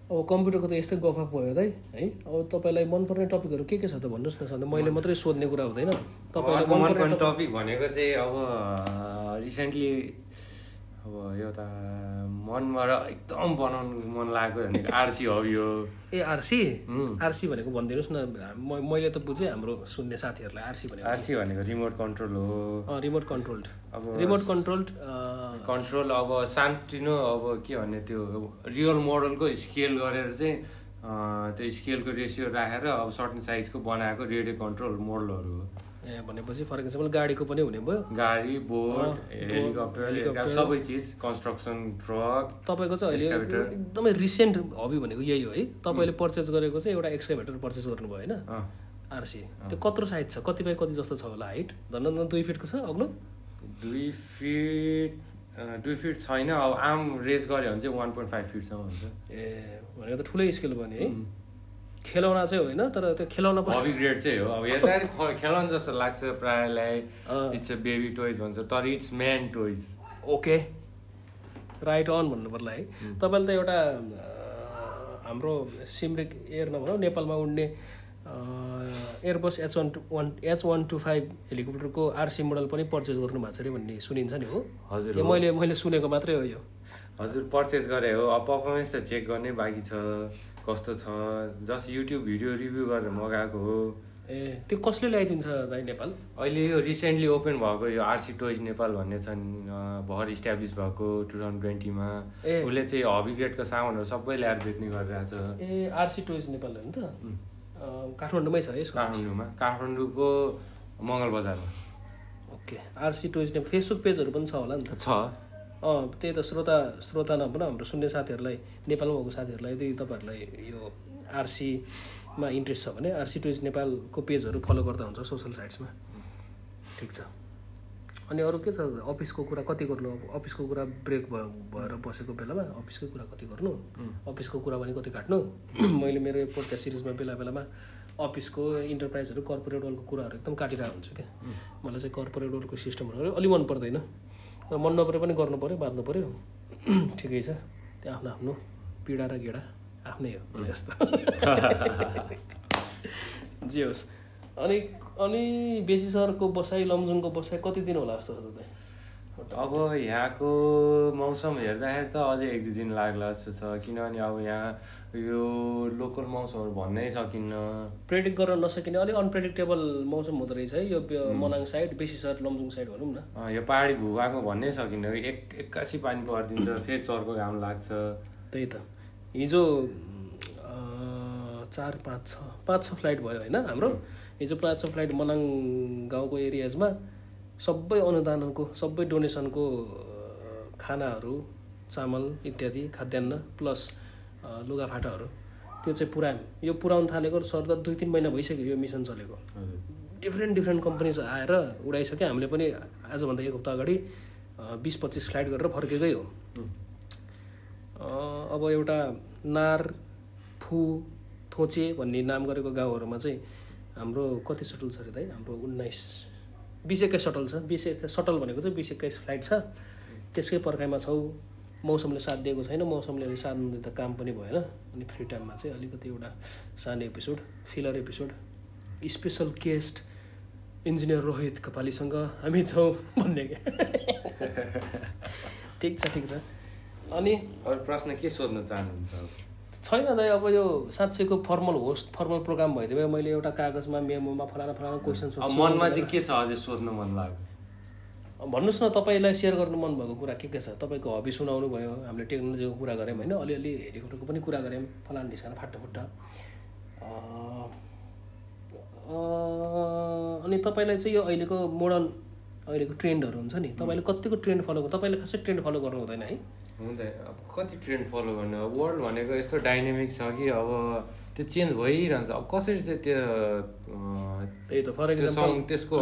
अब कम्प्युटरको त यस्तै गफाफ भयो त है? अब तपाईँलाई मनपर्ने टपिकहरू के के छ त भन्नुहोस् न सधैँ। मैले मात्रै सोध्ने कुरा हुँदैन। तपाईँलाई टपिक भनेको चाहिँ अब रिसेन्टली अब एउटा मनबाट एकदम बनाउनु मन लाग्यो भनेको आरसी हो यो। ए आरसी. आरसी भनेको भनिदिनुहोस् न मैले त बुझेँ हाम्रो सुन्ने साथीहरूलाई आरसी भनेको। आरसी भनेको रिमोट कन्ट्रोल हो। Remote controlled. अब रिमोट कन्ट्रोल्ड कन्ट्रोल अब सानोतिनो अब के भन्ने त्यो रियल मोडलको स्केल गरेर चाहिँ त्यो स्केलको रेसियो राखेर अब सर्टन साइजको बनाएको रेडियो कन्ट्रोल मोडलहरू हो। ए भनेपछि फर इक्जाम्पल गाडीको पनि हुने भयो। गाडी बोट हेलिकप्टर। सबै चिज कन्स्ट्रक्सन ट्रक तपाईँको चाहिँ अहिले. एकदमै रिसेन्ट हबी भनेको यही हो है। तपाईँले पर्चेस गरेको चाहिँ एउटा एक्सकाभेटर पर्चेस गर्नुभयो होइन? आरसी त्यो कत्रो साइज छ? कतिपय कति जस्तो छ होला हाइट झन् दुई फिटको छ अग्लो? दुई फिट दुई फिट छैन। अब आम रेस गऱ्यो भने चाहिँ वान पोइन्ट फाइभ फिटसम्म हुन्छ। ए भनेको त ठुलै स्केल नि है। खेलौना चाहिँ होइन तर त्यो खेलौना पनि हबी ग्रेड चाहिँ हो। अब हेर्दाखेरि खेलाउनु जस्तो लाग्छ प्रायःलाई। इट्स अ बेबी टोइज भन्छ तर it's man toys okay. Right on भन्नु पर्ला है तपाईँले त एउटा हाम्रो सिमरिक एयर नभनौँ नेपालमा उड्ने Airbus H one two one H one two five हेलिकप्टरको RC model पनि पर्चेस गर्नु भएको छ अरे भन्ने सुनिन्छ नि हो। हजुर। मैले मैले सुनेको मात्रै हो यो। हजुर परचेस गरे हो। अब पर्फर्मेन्स त चेक गर्नै बाँकी छ। कस्तो छ? जस्ट युट्युब भिडियो रिभ्यू गरेर मगाएको हो। ए त्यो कसले ल्याइदिन्छ दाइ नेपाल? अहिले यो रिसेन्टली ओपन भएको यो आरसी टोइज नेपाल भन्ने छन् अँ, भर्खर इस्टाब्लिस भएको टु थाउजन्ड ट्वेन्टीमा। उसले चाहिँ हबी ग्रेडको सामानहरू सबै ल्याएर बेच्ने गरिरहेको छ ए आरसी टोइज नेपाल हो नि त? काठमाडौँमै छ है यसको? काठमाडौँमा। काठमाडौँको मङ्गल बजारमा। Okay. RC toys Nepal. Facebook पेजहरू पनि छ होला नि त? छ। त्यही त श्रोता श्रोता नभन हाम्रो सुन्ने साथीहरूलाई नेपालमा भएको साथीहरूलाई यदि तपाईँहरूलाई यो आरसीमा इन्ट्रेस्ट छ भने आरसी टुरिस्ट नेपालको पेजहरू फलो गर्दा हुन्छ सोसल साइट्समा ठिक छ। अनि अरू के छ? अफिसको कुरा कति गर्नु? अब अफिसको कुरा ब्रेक भयो भएर बसेको बेलामा अफिसकै कुरा कति गर्नु? अफिसको कुरा पनि कति काट्नु? मैले मेरो यो पोडकास्ट सिरिजमा बेला बेलामा अफिसको इन्टरप्राइजहरू कर्पोरेट वर्ल्डको कुराहरू एकदम काटिरहेको हुन्छु क्या। मलाई चाहिँ कर्पोरेट वर्ल्डको सिस्टमहरू अलिक मन पर्दैन। र मन नपरे पनि गर्नु पऱ्यो बाँध्नु पऱ्यो ठिकै छ। त्यो आफ्नो आफ्नो पीडा र गेडा आफ्नै हो जस्तो। जे होस्। अनि अनि बेसी सहरको बसाइ लमजुङको बसाइ कति दिन होला जस्तो छ तपाईँ अब यहाँको मौसम हेर्दाखेरि त अझै एक दुई दिन लाग्ला जस्तो छ किनभने अब यहाँ यो लोकल मौसमहरू भन्नै सकिन्न। प्रेडिक्ट गर्न नसकिने अलिक अनप्रेडिक्टेबल मौसम हुँदो रहेछ है यो मनाङ साइड बेसी सहर लमजुङ साइड भनौँ न। यो पाहाडी भूभागमा भन्नै सकिन्न एक एक्कासी पानी परिदिन्छ फेरि चर्को घाम लाग्छ। त्यही त। हिजो चार पाँच छ पाँच छ फ्लाइट भयो होइन हाम्रो। हिजो पाँच छ फ्लाइट मनाङ गाउँको एरियाजमा। सबै अनुदानको सबै डोनेसनको खानाहरू चामल इत्यादि खाद्यान्न प्लस लुगाफाटाहरू त्यो चाहिँ पुऱ्यायौँ। यो पुऱ्याउनु थालेको सरदर दुई तिन महिना भइसक्यो यो मिसन चलेको। डिफ्रेन्ट डिफ्रेन्ट कम्पनीज आएर उडाइसक्यो। हामीले पनि आजभन्दा एक हप्ता अगाडि बिस पच्चिस फ्लाइट गरेर फर्केकै हो। अब एउटा नार फु थोचे भन्ने नाम गरेको गाउँहरूमा चाहिँ हाम्रो कति सटल छ अरे दाइ? हाम्रो उन्नाइस बिस एक्काइस सटल छ। बिस एक्काइस सटल भनेको चाहिँ बिस एक्काइस फ्लाइट छ। त्यसकै पर्खाइमा छौँ। मौसमले साथ दिएको छैन। मौसमले अहिले साथ नदिँदा काम पनि भएन। अनि फ्री टाइममा चाहिँ अलिकति एउटा सानो episode filler episode. Special guest engineer Rohit कपालीसँग हामी छौँ भन्ने क्या ठिक छ ठिक छ। अनि प्रश्न के सोध्न चाहनुहुन्छ? छैन दाइ अब यो साँच्चैको फर्मल होस्ट फर्मल प्रोग्राम भइदियो भए मैले एउटा कागजमा मेमोमा फलाना फलाना क्वेसन अब मनमा चाहिँ के छ अझै सोध्नु मन लाग्यो? भन्नुहोस् न तपाईँलाई सेयर गर्नु मन भएको कुरा के के छ? तपाईँको हबी सुनाउनु भयो हामीले टेक्नोलोजीको कुरा गऱ्यौँ होइन अलिअलि हेलिकप्टरको पनि कुरा गऱ्यौँ फलाना ढिस्काना फाटाफुट्टा अनि तपाईँलाई चाहिँ यो अहिलेको मोडर्न अहिलेको ट्रेन्डहरू हुन्छ नि तपाईँले कतिको ट्रेन्ड फलो तपाईँले खासै ट्रेन्ड फलो गर्नु हुँदैन है? हुँदैन अब कति ट्रेन्ड फलो गर्ने? अब वर्ल्ड भनेको यस्तो डाइनामिक छ कि अब त्यो चेन्ज भइरहन्छ। अब कसरी चाहिँ त्यो त्यही त फर इक्जाम्पल सँग त्यसको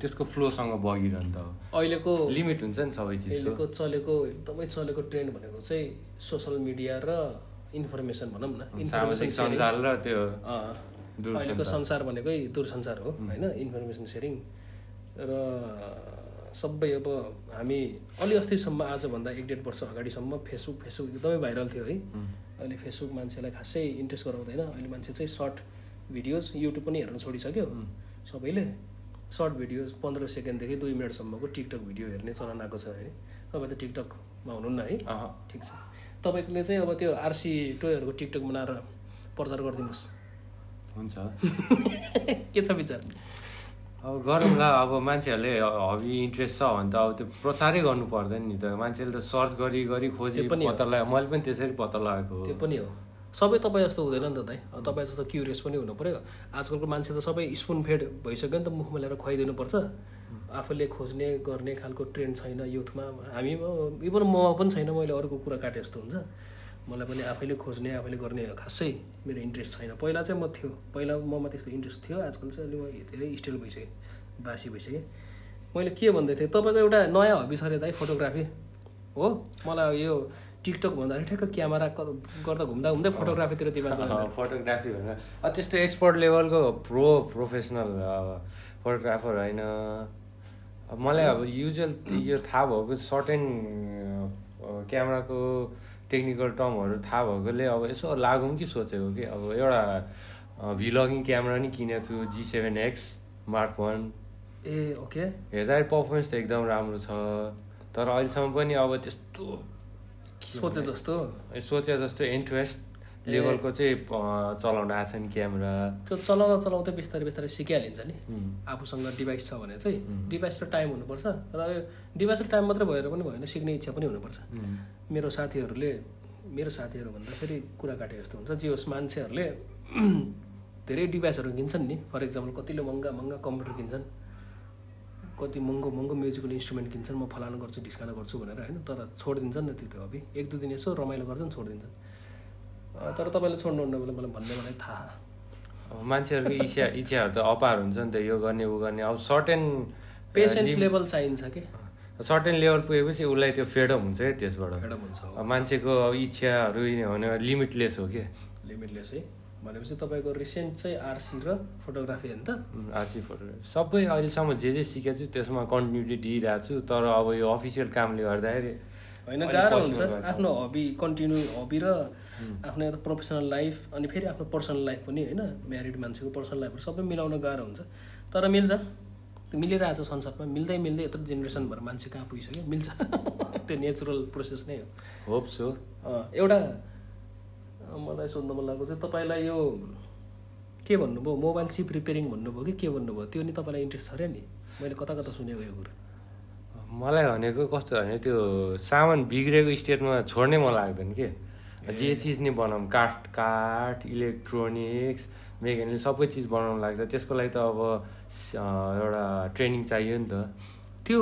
त्यसको फ्लोसँग बगिरहन्छ? अहिलेको लिमिट हुन्छ नि सबै चिजको। अहिलेको चलेको एकदमै चलेको ट्रेन्ड भनेको चाहिँ सोसल मिडिया र इन्फर्मेसन भनौँ न। इन्फर्मेसन सञ्जाल र त्यो। अहिलेको संसार भनेकै दूरसञ्चार हो होइन? इन्फर्मेसन सेयरिङ र सबै अब हामी अलि अस्तिसम्म आजभन्दा एक डेढ वर्ष अगाडिसम्म फेसबुक फेसबुक एकदमै भाइरल थियो है। अहिले फेसबुक मान्छेलाई खासै इन्ट्रेस्ट गराउँदैन। अहिले मान्छे चाहिँ सर्ट भिडियोज युट्युब पनि हेर्न छोडिसक्यो। सबैले सर्ट भिडियोज पन्ध्र सेकेन्डदेखि दुई मिनटसम्मको टिकटक भिडियो हेर्ने चलन आएको छ है। तपाईँ त टिकटकमा हुनुहुन्न है। ठिक छ। तपाईँले चाहिँ अब त्यो आरसी टोयहरूको टिकटक बनाएर प्रचार गरिदिनुहोस्। हुन्छ। के छ विचार? अब गरौँला अब मान्छेहरूले हबी इन्ट्रेस्ट छ भने त अब त्यो प्रचारै गर्नु पर्दैन नि त। मान्छेले त सर्च गरी गरी खोजी पनि। पत्ता लगायो। मैले पनि त्यसरी पत्ता लगाएको हो। त्यो पनि हो। सबै तपाईँ जस्तो हुँदैन नि त दाइ। तपाईँ जस्तो क्युरियस पनि हुनु पऱ्यो। आजकलको मान्छे त सबै स्पुन फेड भइसक्यो नि त मुखमा ल्याएर खुवाइदिनुपर्छ। आफूले खोज्ने गर्ने खालको ट्रेन्ड छैन युथमा हामी इभन ममा पनि छैन। मैले अरूको कुरा काटे जस्तो हुन्छ। मलाई पनि आफैले खोज्ने आफैले गर्ने खासै मेरो इन्ट्रेस्ट छैन। पहिला चाहिँ म थियो पहिला ममा त्यस्तो इन्ट्रेस्ट थियो आजकल चाहिँ अलिक धेरै स्टिल भइसक्यो बासी भइसक्यो मैले के भन्दै थिएँ तपाईँको एउटा नयाँ हबी छ अरे दाइ फोटोग्राफी हो मलाई यो टिकटक भन्दाखेरि ठ्याक्क क्यामेरा गर्दा घुम्दा घुम्दै फोटोग्राफीतिर दिमाग फोटोग्राफी भनेर। त्यस्तो एक्सपर्ट लेभलको प्रो प्रोफेसनल फोटोग्राफर होइन। मलाई अब युजल यो थाहा भएको सर्टेन क्यामेराको टेक्निकल टर्महरू थाहा भएकोले अब यसो लागौँ कि सोचेको कि अब एउटा भिलगिङ क्यामेरा नि किनेको छु G seven X mark one ए ओके। हेर्दाखेरि पर्फर्मेन्स त एकदम राम्रो छ। तर अहिलेसम्म पनि अब त्यस्तो सोचे जस्तो? सोचे जस्तो इन्ट्रेस्ट लेभलको चाहिँ चलाउन आएको छ नि क्यामेरा। त्यो चलाउँदा चलाउँदै बिस्तारै बिस्तारै सिकिहालिन्छ नि। आफूसँग डिभाइस छ भने चाहिँ. डिभाइस र टाइम हुनुपर्छ। र डिभाइस र टाइम मात्रै भएर पनि भएन सिक्ने इच्छा पनि हुनुपर्छ। मेरो साथीहरूले मेरो साथीहरू भन्दाखेरि कुरा काटे जस्तो हुन्छ। जे होस् मान्छेहरूले धेरै डिभाइसहरू किन्छन् नि। फर इक्जाम्पल कतिले महँगा महँगा कम्प्युटर किन्छन्। कति महँगो महँगो म्युजिकल इन्स्ट्रुमेन्ट किन्छन्। म फलानु गर्छु ढिस्काना गर्छु भनेर होइन? तर छोडिदिन्छन् नि त्यो हबी एक दुई दिन यसो रमाइलो गर्छन् छोडिदिन्छन्। तर तपाईँले छोड्नुहुन्न भने मलाई भन्ने मलाई थाहा। अब मान्छेहरूको इच्छा इच्छाहरू त अपार हुन्छ नि त यो गर्ने ऊ गर्ने। अब सर्टेन पेसेन्स लेभल चाहिन्छ कि? सर्टेन लेभल पुगेपछि उसलाई त्यो फेडअप हुन्छ क्या त्यसबाट। एउटा हुन्छ मान्छेको अब इच्छाहरू भने लिमिटलेस हो कि? लिमिटलेस है। भनेपछि तपाईँको रिसेन्ट चाहिँ आरसी र फोटोग्राफी हो नि त? आरसी फोटोग्राफी सबै अहिलेसम्म जे जे सिकेको छु त्यसमा कन्टिन्युटी दिइरहेको छु। तर अब यो अफिसियल कामले गर्दाखेरि होइन गाह्रो हुन्छ। आफ्नो हबी कन्टिन्यू हबी र आफ्नो एउटा प्रोफेसनल लाइफ अनि फेरि आफ्नो पर्सनल लाइफ पनि होइन म्यारिड मान्छेको पर्सनल लाइफहरू सबै मिलाउन गाह्रो हुन्छ। तर मिल्छ। त्यो मिलिरहेको छ संसारमा। मिल्दै मिल्दै यत्रो जेनेरेसन भएर मान्छे कहाँ पुगिसक्यो? मिल्छ। त्यो नेचुरल प्रोसेस नै हो। होप सो एउटा मलाई सोध्नु मन लागेको चाहिँ तपाईँलाई यो के भन्नुभयो? मोबाइल चिप रिपेयरिङ भन्नुभयो कि के भन्नुभयो? त्यो नि तपाईँलाई इन्ट्रेस्ट छ अरे नि। मैले कता कता सुनेको यो कुरा। मलाई भनेको कस्तो भने त्यो सामान बिग्रेको स्टेटमा छोड्नै मन लाग्दैन के? जे चिज नै बनाऊँ काठ काठ इलेक्ट्रोनिक्स मेकानिक सबै चिज बनाउनु लाग्छ। त्यसको लागि त अब एउटा ट्रेनिङ चाहियो नि त। त्यो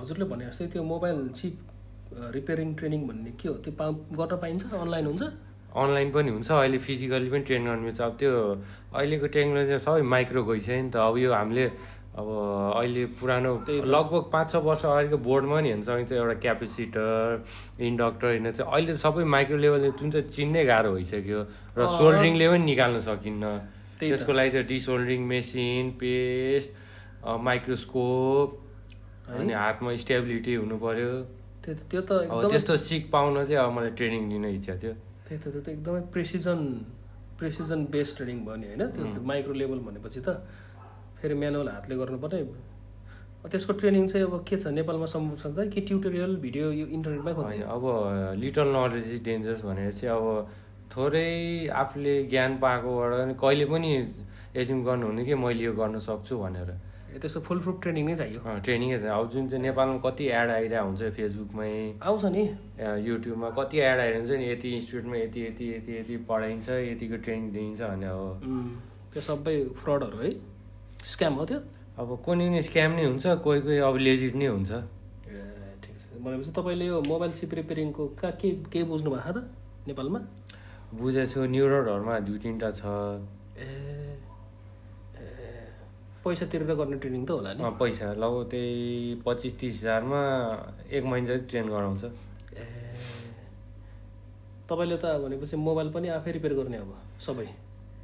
हजुरले भने जस्तै त्यो मोबाइल चिप रिपेयरिङ ट्रेनिङ भन्ने के हो? त्यो पा गर्न पाइन्छ? अनलाइन हुन्छ? अनलाइन पनि हुन्छ। अहिले फिजिकली पनि ट्रेन गर्नु मिल्छ अब त्यो अहिलेको टेक्नोलोजी सबै माइक्रो गइसक्यो नि त। अब यो हामीले अब अहिले पुरानो। लगभग पाँच छ वर्ष अगाडिको बोर्डमा नि हेर्न सकिन्छ एउटा क्यापेसिटर इन्डक्टर होइन चाहिँ अहिले सबै माइक्रो लेभलले जुन चाहिँ चिन्नै गाह्रो भइसक्यो र। सोल्डरिङले पनि निकाल्न सकिन्न। त्यसको लागि त डिसोल्डरिङ मेसिन पेस्ट माइक्रोस्कोप? अनि हातमा स्टेबिलिटी हुनु पर्यो त्यो त्यो त त्यस्तो सिक पाउन चाहिँ अब मलाई ट्रेनिङ लिन इच्छा थियो त्यही त त्यो त एकदमै प्रेसिजन प्रेसिजन बेस्ड ट्रेनिङ नि होइन त्यो त्यो माइक्रो लेभल भनेपछि त फेरि म्यानुअल हातले गर्नुपर्ने त्यसको ट्रेनिङ चाहिँ अब के छ? नेपालमा सम्भव छ त कि ट्युटोरियल भिडियो यो इन्टरनेटमै होइन अब लिटल नलेज इज डेन्जरस भनेर चाहिँ अब थोरै आफूले ज्ञान पाएकोबाट कहिले पनि एज्युम गर्नुहुने कि मैले यो गर्न सक्छु भनेर। त्यसको फुल प्रुफ ट्रेनिङ नै चाहियो? ट्रेनिङै छ अब जुन चाहिँ नेपालमा कति एड आइरहेको हुन्छ फेसबुकमै आउँछ नि। युट्युबमा कति एड आइरहन्छ नि यति इन्स्टिट्युटमा यति यति यति यति पढाइन्छ यतिको ट्रेनिङ दिइन्छ भने अब त्यो सबै फ्रडहरू है। स्क्याम हो त्यो? अब कुनै नि स्क्याम नै हुन्छ कोही कोही अब लेजिट नै हुन्छ। ए ठिक छ। भनेपछि तपाईँले यो मोबाइल चिप रिपेयरिङको कहाँ के केही बुझ्नु भएको छ त नेपालमा? बुझेको छु न्युरोडहरूमा दुई तिनवटा छ। ए पैसा तिरेर गर्ने ट्रेनिङ त होला नि? पैसा। लौ त्यही पच्चिस तिस हजारमा एक महिना चाहिँ ट्रेन गराउँछ। ए तपाईँले त भनेपछि मोबाइल पनि आफै रिपेयर गर्ने अब सबै।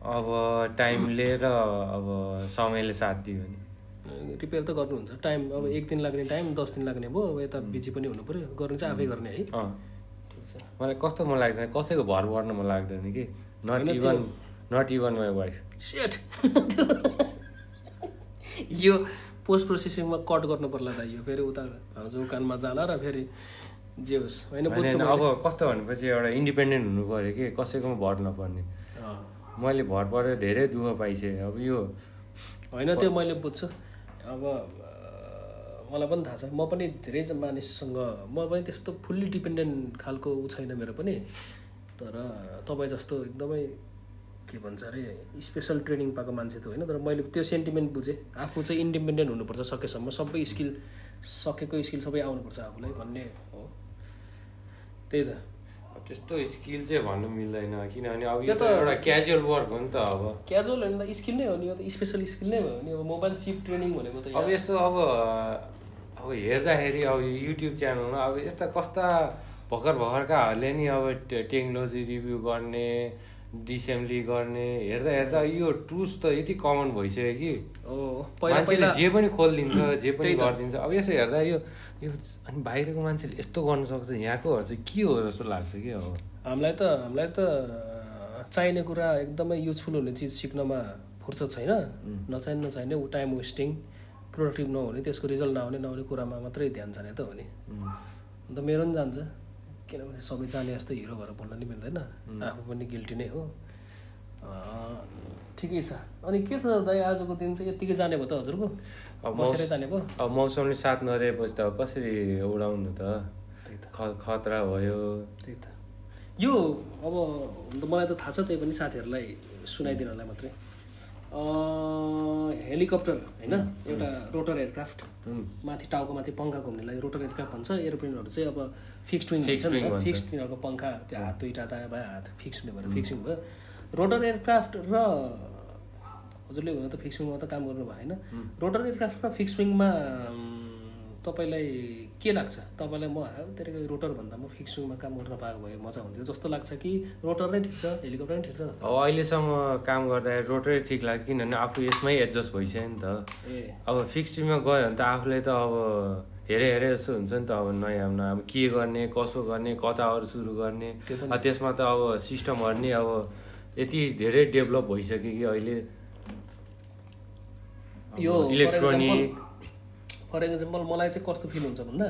अब टाइमले र अब समयले साथ दियो भने। रिपेयर त गर्नुहुन्छ। टाइम अब एक दिन लाग्ने टाइम दस दिन लाग्ने भयो। अब यता बिजी पनि हुनु पऱ्यो गर्ने चाहिँ आफै गर्ने है। ठिक छ मलाई कस्तो मन लाग्छ कसैको भर पर्न मन लाग्दैन कि? Not even not even my wife set यो पोस्ट प्रोसेसिङमा कट गर्नु पर्ला त यो। फेरि उता हजुर कानमा जाला र फेरि जे होस्। होइन। अब कस्तो भनेपछि एउटा इन्डिपेन्डेन्ट हुनु पऱ्यो कि? कसैकोमा भर नपर्ने। मैले भर परेर धेरै दुःख पाइसकेँ। अब यो होइन त्यो मैले बुझ्छु। अब मलाई पनि थाहा छ म पनि धेरै मानिससँग म पनि त्यस्तो फुल्ली डिपेन्डेन्ट खालको ऊ छैन मेरो पनि। तर तपाईँ जस्तो एकदमै के भन्छ अरे स्पेसल ट्रेनिङ पाएको मान्छे त होइन तर मैले त्यो सेन्टिमेन्ट बुझेँ। आफू चाहिँ इन्डिपेन्डेन्ट हुनुपर्छ सकेसम्म सबै स्किल सकेको स्किल सबै आउनुपर्छ आफूलाई भन्ने हो। त्यही त। त्यस्तो स्किल चाहिँ भन्नु मिल्दैन किनभने अब यो त- एउटा क्याजुअल वर्क हो नि त अब। क्याजुअल होइन त स्किल नै हो नि यो त स्पेसल स्किल नै भयो नि अब मोबाइल चिप ट्रेनिङ भनेको त अब यस्तो अब अब हेर्दाखेरि अब युट्युब च्यानलमा अब यस्ता कस्ता भर्खर भर्खरकाहरूले नि अब टेक्नोलोजी रिभ्यू गर्ने डिसेम्बली गर्ने हेर्दा हेर्दा यो टुल्स त यति कमन भइसक्यो कि। मान्छेले जे पनि खोलिदिन्छ जे पनि। गरिदिन्छ। अब यसो हेर्दा यो यो अनि बाहिरको मान्छेले यस्तो गर्नु सक्छ यहाँकोहरू चाहिँ के हो जस्तो लाग्छ कि अब? हामीलाई त हामीलाई त चाहिने कुरा एकदमै युजफुल हुने चिज सिक्नमा फुर्सद छैन। नचाहिने नचाहिने ऊ टाइम वेस्टिङ प्रोडक्टिभ नहुने त्यसको रिजल्ट नआउने नआउने कुरामा मात्रै ध्यान जाने त हो नि। अन्त मेरो पनि जान्छ। किनभने सबै जाने जस्तो हिरो भएर बोल्न नि मिल्दैन आफू पनि गिल्टी नै हो। ठिकै छ। अनि के छ दाइ आजको दिन चाहिँ यत्तिकै जाने भयो त हजुरको? बसेरै जाने भयो? अब मौसमले साथ नदिएपछि त कसरी उडाउनु त? त्यही त। ख- खतरा भयो। त्यही त। यो अब मलाई त थाहा छ त्यही पनि साथीहरूलाई सुनाइदिनलाई मात्रै। हेलिकप्टर होइन? एउटा रोटर एयरक्राफ्ट। माथि टाउको माथि पङ्खा घुम्नेलाई रोटर एयरक्राफ्ट भन्छ। एरोप्लेनहरू चाहिँ अब फिक्स विङ भन्छ नि त। फिक्स तिनीहरूको पङ्खा त्यो हात दुईवटा दायाँ बायाँ हात फिक्स हुने भएर फिक्सिङ भयो। रोटर एयरक्राफ्ट र हजुरले हुन त फिक्स विङमा त काम गर्नु भयो होइन रोटर एयरक्राफ्ट र फिक्स विङमा तपाईँलाई के लाग्छ? तपाईँलाई म त्यसको रोटर भन्दा म फिक्स विङमा काम गर्न पाएको भए मजा हुन्थ्यो। जस्तो लाग्छ कि रोटर नै ठिक छ हेलिकप्टर नै ठिक छ जस्तो अब अहिलेसम्म काम गर्दाखेरि रोटरै ठिक लाग्छ किनभने आफू यसमै एडजस्ट भइसक्यो नि त। ए। अब फिक्समा गयो भने त आफूलाई त अब हेरे हेरे जस्तो हुन्छ नि त अब नयाँ नयाँ। अब के गर्ने कसो गर्ने कताहरू सुरु गर्ने। त्यसमा त अब सिस्टमहरू नि अब यति धेरै डेभलप भइसक्यो कि अहिले। यो इलेक्ट्रोनिक। फर इक्जाम्पल मलाई चाहिँ कस्तो फिल हुन्छ भन्दा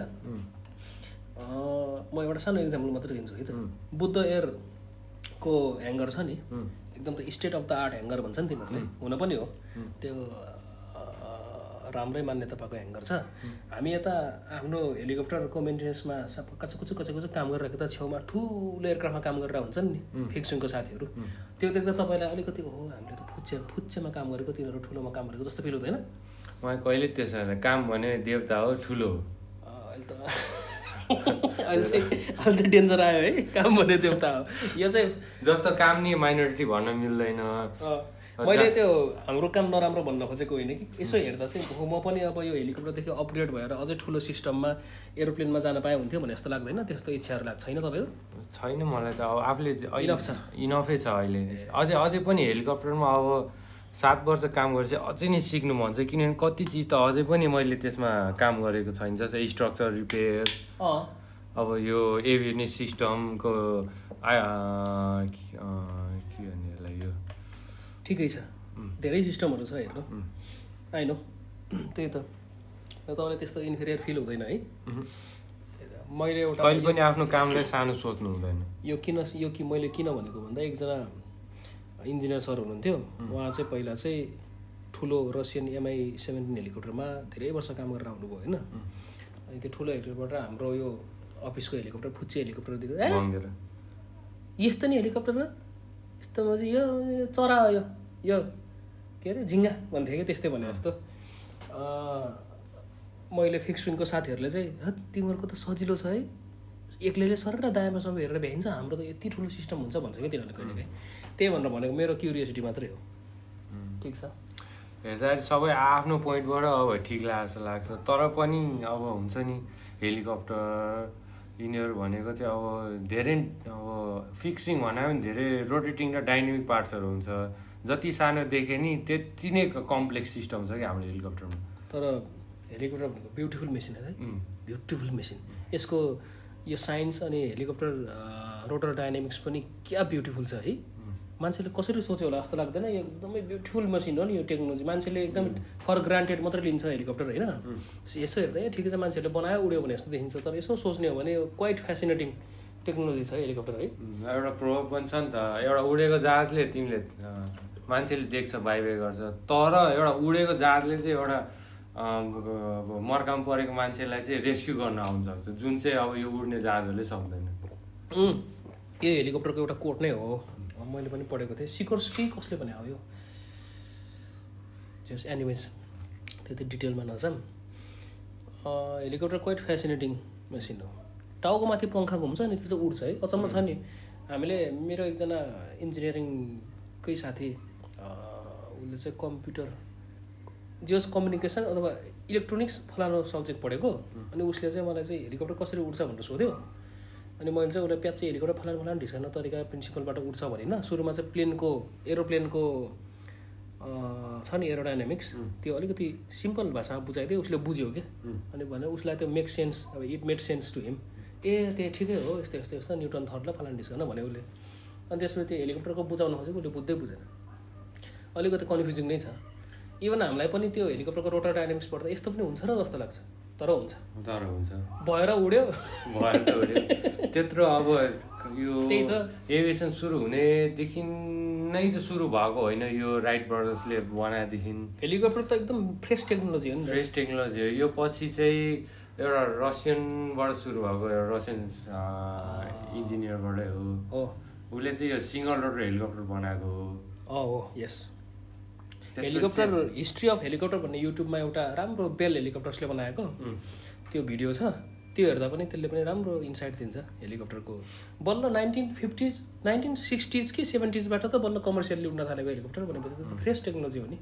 म एउटा सानो इक्जाम्पल मात्रै दिन्छु है त। बुद्ध एयरको ह्याङ्गर छ नि एकदम त state of the art hangar भन्छ नि तिनीहरूले हुन पनि हो। त्यो राम्रै मान्यता पाएको ह्याङ्गर छ। हामी यता आफ्नो हेलिकप्टरको मेन्टेनेन्समा सब कच्चा कुचु कच्चा कुचु काम गरिरहेको त छेउमा ठुलो एयरक्राफ्टमा काम गरेर हुन्छन् नि फिक्सिङको साथीहरू। त्यो देख्दा तपाईँलाई अलिकति हो हामीले त फुच्चे फुच्चेमा काम गरेको तिनीहरू ठुलोमा काम गरेको जस्तो फिल हुँदैन? मलाई कहिले त्यसो होइन काम भने देवता हो ठुलो हो। अहिले त अहिले चाहिँ अहिले चाहिँ डेन्जर आयो है। काम भन्ने देउता हो। यो चाहिँ जस्तो काम नि माइनोरिटी भन्न मिल्दैन। मैले त्यो हाम्रो काम नराम्रो भन्न खोजेको होइन कि। यसो हेर्दा चाहिँ हो म पनि अब यो हेलिकप्टरदेखि अपग्रेड भएर अझै ठुलो सिस्टममा एरोप्लेनमा जान पाए हुन्थ्यो भने जस्तो लाग्दैन। त्यस्तो इच्छाहरू लाग्छ। छैन तपाईँको? छैन मलाई त। अब आफूले Enough छ। इनफै छ अहिले। अझै अझै पनि हेलिकप्टरमा अब सात वर्ष काम गरेपछि अझै नै सिक्नु मन छ। किनभने कति चिज त अझै पनि मैले त्यसमा काम गरेको छैन जस्तै स्ट्रक्चर रिपेयर अब यो एभियनिस सिस्टमको के अँ, के भन्ने यसलाई यो? ठिकै छ। धेरै सिस्टमहरू छ हेर्नु। आइनो त्यही त। र तपाईँलाई त्यस्तो इन्फेरियर फिल हुँदैन है। मैले एउटा कहिले पनि आफ्नो कामलाई सानो सोच्नु हुँदैन। यो किन यो कि मैले किन भनेको भन्दा एकजना इन्जिनियर सर हुनुहुन्थ्यो। उहाँ चाहिँ पहिला चाहिँ ठुलो रसियन एमआई सेभेन्टिन हेलिकप्टरमा धेरै वर्ष काम गरेर आउनुभयो होइन। अनि त्यो ठुलो हेलिकप्टर हाम्रो यो अफिसको हेलिकप्टर फुच्चे हेलिकप्टर भङ्गेर यस्तो नि हेलिकप्टर यस्तोमा चाहिँ यो चरा यो यो। के अरे झिङ्गा भन्थ्यो कि त्यस्तै भने जस्तो। मैले फिक्स विङको साथीहरूले चाहिँ तिमीहरूको त सजिलो छ है। एक्लैले सर र दायाँमा सबै हेरेर भ्याइन्छ हाम्रो त यति ठुलो सिस्टम हुन्छ भन्छ कि तिनीहरूले कहिले काहीँ त्यही भनेर भनेको मेरो क्युरियोसिटी मात्रै हो। ठिक छ। हेर्दाखेरि सबै आफ्नो पोइन्टबाट अब ठिक लाग्छ लाग्छ। तर पनि अब हुन्छ नि हेलिकप्टर यिनीहरू भनेको चाहिँ अब धेरै अब फिक्सिङ भन्दा पनि धेरै रोटेटिङ र डाइनामिक पार्ट्सहरू हुन्छ। जति सानो देखे नि त्यति नै कम्प्लेक्स सिस्टम छ कि हाम्रो हेलिकप्टरमा। तर हेलिकप्टर भनेको ब्युटिफुल मेसिन है। Beautiful machine. यसको यो साइन्स अनि हेलिकप्टर रोटर डाइनामिक्स पनि क्या ब्युटिफुल छ है? मान्छेले कसरी सोच्यो होला जस्तो लाग्दैन? यो एकदमै ब्युटिफुल मसिन हो नि यो टेक्नोलोजी। मान्छेले एकदम फर ग्रान्टेड मात्रै लिन्छ हेलिकप्टर होइन? यसो हेर्दा ए ठिकै छ मान्छेहरूले बनायो उड्यो भने जस्तो देखिन्छ। तर यसो सोच्ने हो भने यो क्वाइट फेसिनेटिङ टेक्नोलोजी छ हेलिकप्टर है? एउटा प्रोभ पनि छ नि त। एउटा उडेको जहाजले तिमीले मान्छेले देख्छ बाई बाई गर्छ। तर एउटा उडेको जहाजले चाहिँ एउटा मर्काम परेको मान्छेलाई चाहिँ रेस्क्यु गर्न आउन सक्छ जुन चाहिँ अब यो उड्ने जहाजहरूले सक्दैन। यो हेलिकप्टरको एउटा कोट नै हो। मैले पनि पढेको थिएँ। सिकोर्सकी कसले भने हो यो? जस एनिवेज त्यति डिटेलमा नजाम हेलिकप्टर क्वाइट फेसिनेटिङ मेसिन हो। टाउको माथि पङ्खा घुम्छ नि त्यो चाहिँ उड्छ है। अचम्म छ नि। हामीले मेरो एकजना इन्जिनियरिङकै साथी उसले चाहिँ कम्प्युटर जियोस् कम्युनिकेसन अथवा इलेक्ट्रोनिक्स फलानु सब्जेक्ट पढेको। अनि उसले चाहिँ मलाई चाहिँ हेलिकप्टर कसरी उड्छ भनेर सोध्यो। अनि मैले चाहिँ उसलाई प्याच चाहिँ हेलिकप्टर फलानु फलानु ढिस्काउन तरिका प्रिन्सिपलबाट उड्छ भने सुरुमा चाहिँ प्लेनको एरोप्लेनको छ नि एरोडाइनामिक्स। त्यो अलिकति सिम्पल भाषामा बुझाइदियो। उसले बुझ्यो कि? अनि भने उसलाई त्यो मेक सेन्स अब it made sense to him ए त्यो ठिकै हो यस्तो यस्तो यस्तो न्युटन थर्ड ल फलानु ढिस्काउन भन्यो उसले। अनि त्यसपछि त्यो हेलिकप्टरको बुझाउन खोजेको उसले बुझ्दै बुझेन। अलिकति कन्फ्युजिङ नै छ। इभन हामीलाई पनि त्यो हेलिकप्टरको रोटर डाइनामिक्स पढ्दा यस्तो पनि हुन्छ र जस्तो लाग्छ। तर हुन्छ। तर हुन्छ। भएर उड्यो। भएर त उड्यो। त्यत्रो अब यो त्यही त। एभिएसन सुरु हुनेदेखि नै त सुरु भएको होइन यो राइट ब्रदर्सले बनाएदेखि। हेलिकप्टर त एकदम फ्रेस टेक्नोलोजी हो नि त। फ्रेस टेक्नोलोजी हो। यो पछि चाहिँ एउटा रसियनबाट सुरु भएको एउटा रसियन इन्जिनियरबाटै हो। उसले चाहिँ यो सिङ्गल रोटर हेलिकप्टर बनाएको हो। Yes. Helicopter history of helicopter भन्ने युट्युबमा एउटा राम्रो बेल हेलिकप्टर्सले बनाएको। त्यो भिडियो छ। त्यो हेर्दा पनि त्यसले पनि राम्रो इन्साइट दिन्छ हेलिकप्टरको बल्ल नाइन्टिन फिफ्टिज नाइन्टिन सिक्सटिज कि सेभेन्टिजबाट त बल्ल कमर्सियल्ली उड्न थालेको हेलिकप्टर भनेपछि त फ्रेस टेक्नोलोजी हो नि।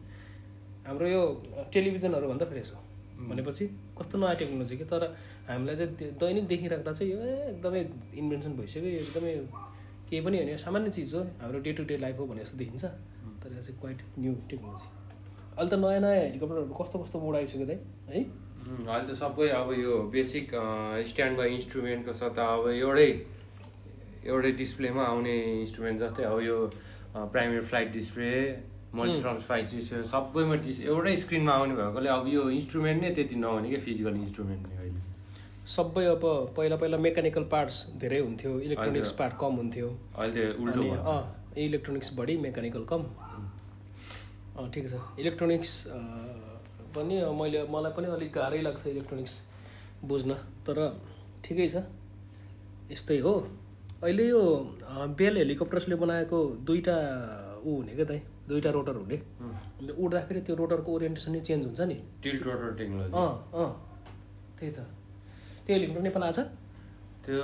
हाम्रो यो टेलिभिजनहरू भन्दा फ्रेस हो। भनेपछि कस्तो नयाँ टेक्नोलोजी कि? तर हामीलाई चाहिँ दैनिक देखिराख्दा चाहिँ यो एकदमै इन्भेन्सन भइसक्यो। यो एकदमै केही पनि होइन। यो सामान्य चिज हो। हाम्रो डे टु डे लाइफ हो भने जस्तो देखिन्छ। तर चाहिँ क्वाइट न्यू टेक्नोलोजी अहिले त नयाँ नयाँ हेलिकप्टरहरू कस्तो कस्तो मोड आइसक्यो त है? अहिले त सबै अब यो बेसिक स्ट्यान्ड बाई इन्स्ट्रुमेन्टको सट्टा अब एउटै एउटै डिस्प्लेमा आउने इन्स्ट्रुमेन्ट जस्तै अब यो प्राइमेरी फ्लाइट डिस्प्ले मल्टिफ्रम फ्लाइट डिस्प्ले सबैमा डिस एउटै स्क्रिनमा आउने भएकोले अब यो इन्स्ट्रुमेन्ट नै त्यति नहुने क्या फिजिकल इन्स्ट्रुमेन्ट नै अहिले। सबै अब पहिला पहिला मेकानिकल पार्ट्स धेरै हुन्थ्यो इलेक्ट्रोनिक्स। पार्ट कम हुन्थ्यो। अहिले उल्टो इलेक्ट्रोनिक्स बढी मेकानिकल कम। ठिक छ। इलेक्ट्रोनिक्स पनि मैले मलाई पनि अलिक गाह्रै लाग्छ इलेक्ट्रोनिक्स बुझ्न तर ठिकै छ। यस्तै हो। अहिले यो बेल हेलिकप्टर्सले बनाएको दुईवटा ऊ हुने क्या त? दुईवटा रोटर हुने। अन्त उड्दाखेरि त्यो रोटरको ओरिएन्टेसन नै चेन्ज हुन्छ नि। टिल्ट रोटर टेक्नोलोजी अँ अँ। त्यही त। त्यो हेलिकप्टर नेपाल आएको छ? त्यो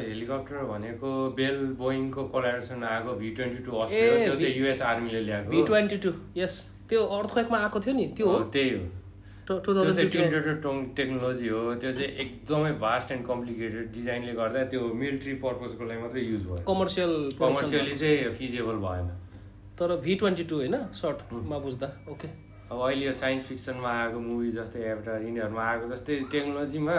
हेलिकप्टर भनेको बेल बोइङको कोलाबरेसन आएको भी ट्वेन्टी टू त्यो चाहिँ युएस आर्मीले ल्याएको बी ट्वेन्टी टू यस। त्यो अर्थक्वेकमा आएको थियो नि? त्यो हो? त्यही हो। त्यो चाहिँ टेक्नोलोजी हो। त्यो चाहिँ एकदमै भास्ट एन्ड कम्प्लिकेटेड डिजाइनले गर्दा त्यो मिलिट्री पर्पजको लागि मात्रै युज भयो। कमर्सियल कमर्सियली चाहिँ फिजिबल भएन। तर भी ट्वेन्टी टू होइन? सर्टमा बुझ्दा। ओके अब अहिले यो साइन्स फिक्सनमा आएको मुभी जस्तै एभटार यिनीहरूमा आएको जस्तै टेक्नोलोजीमा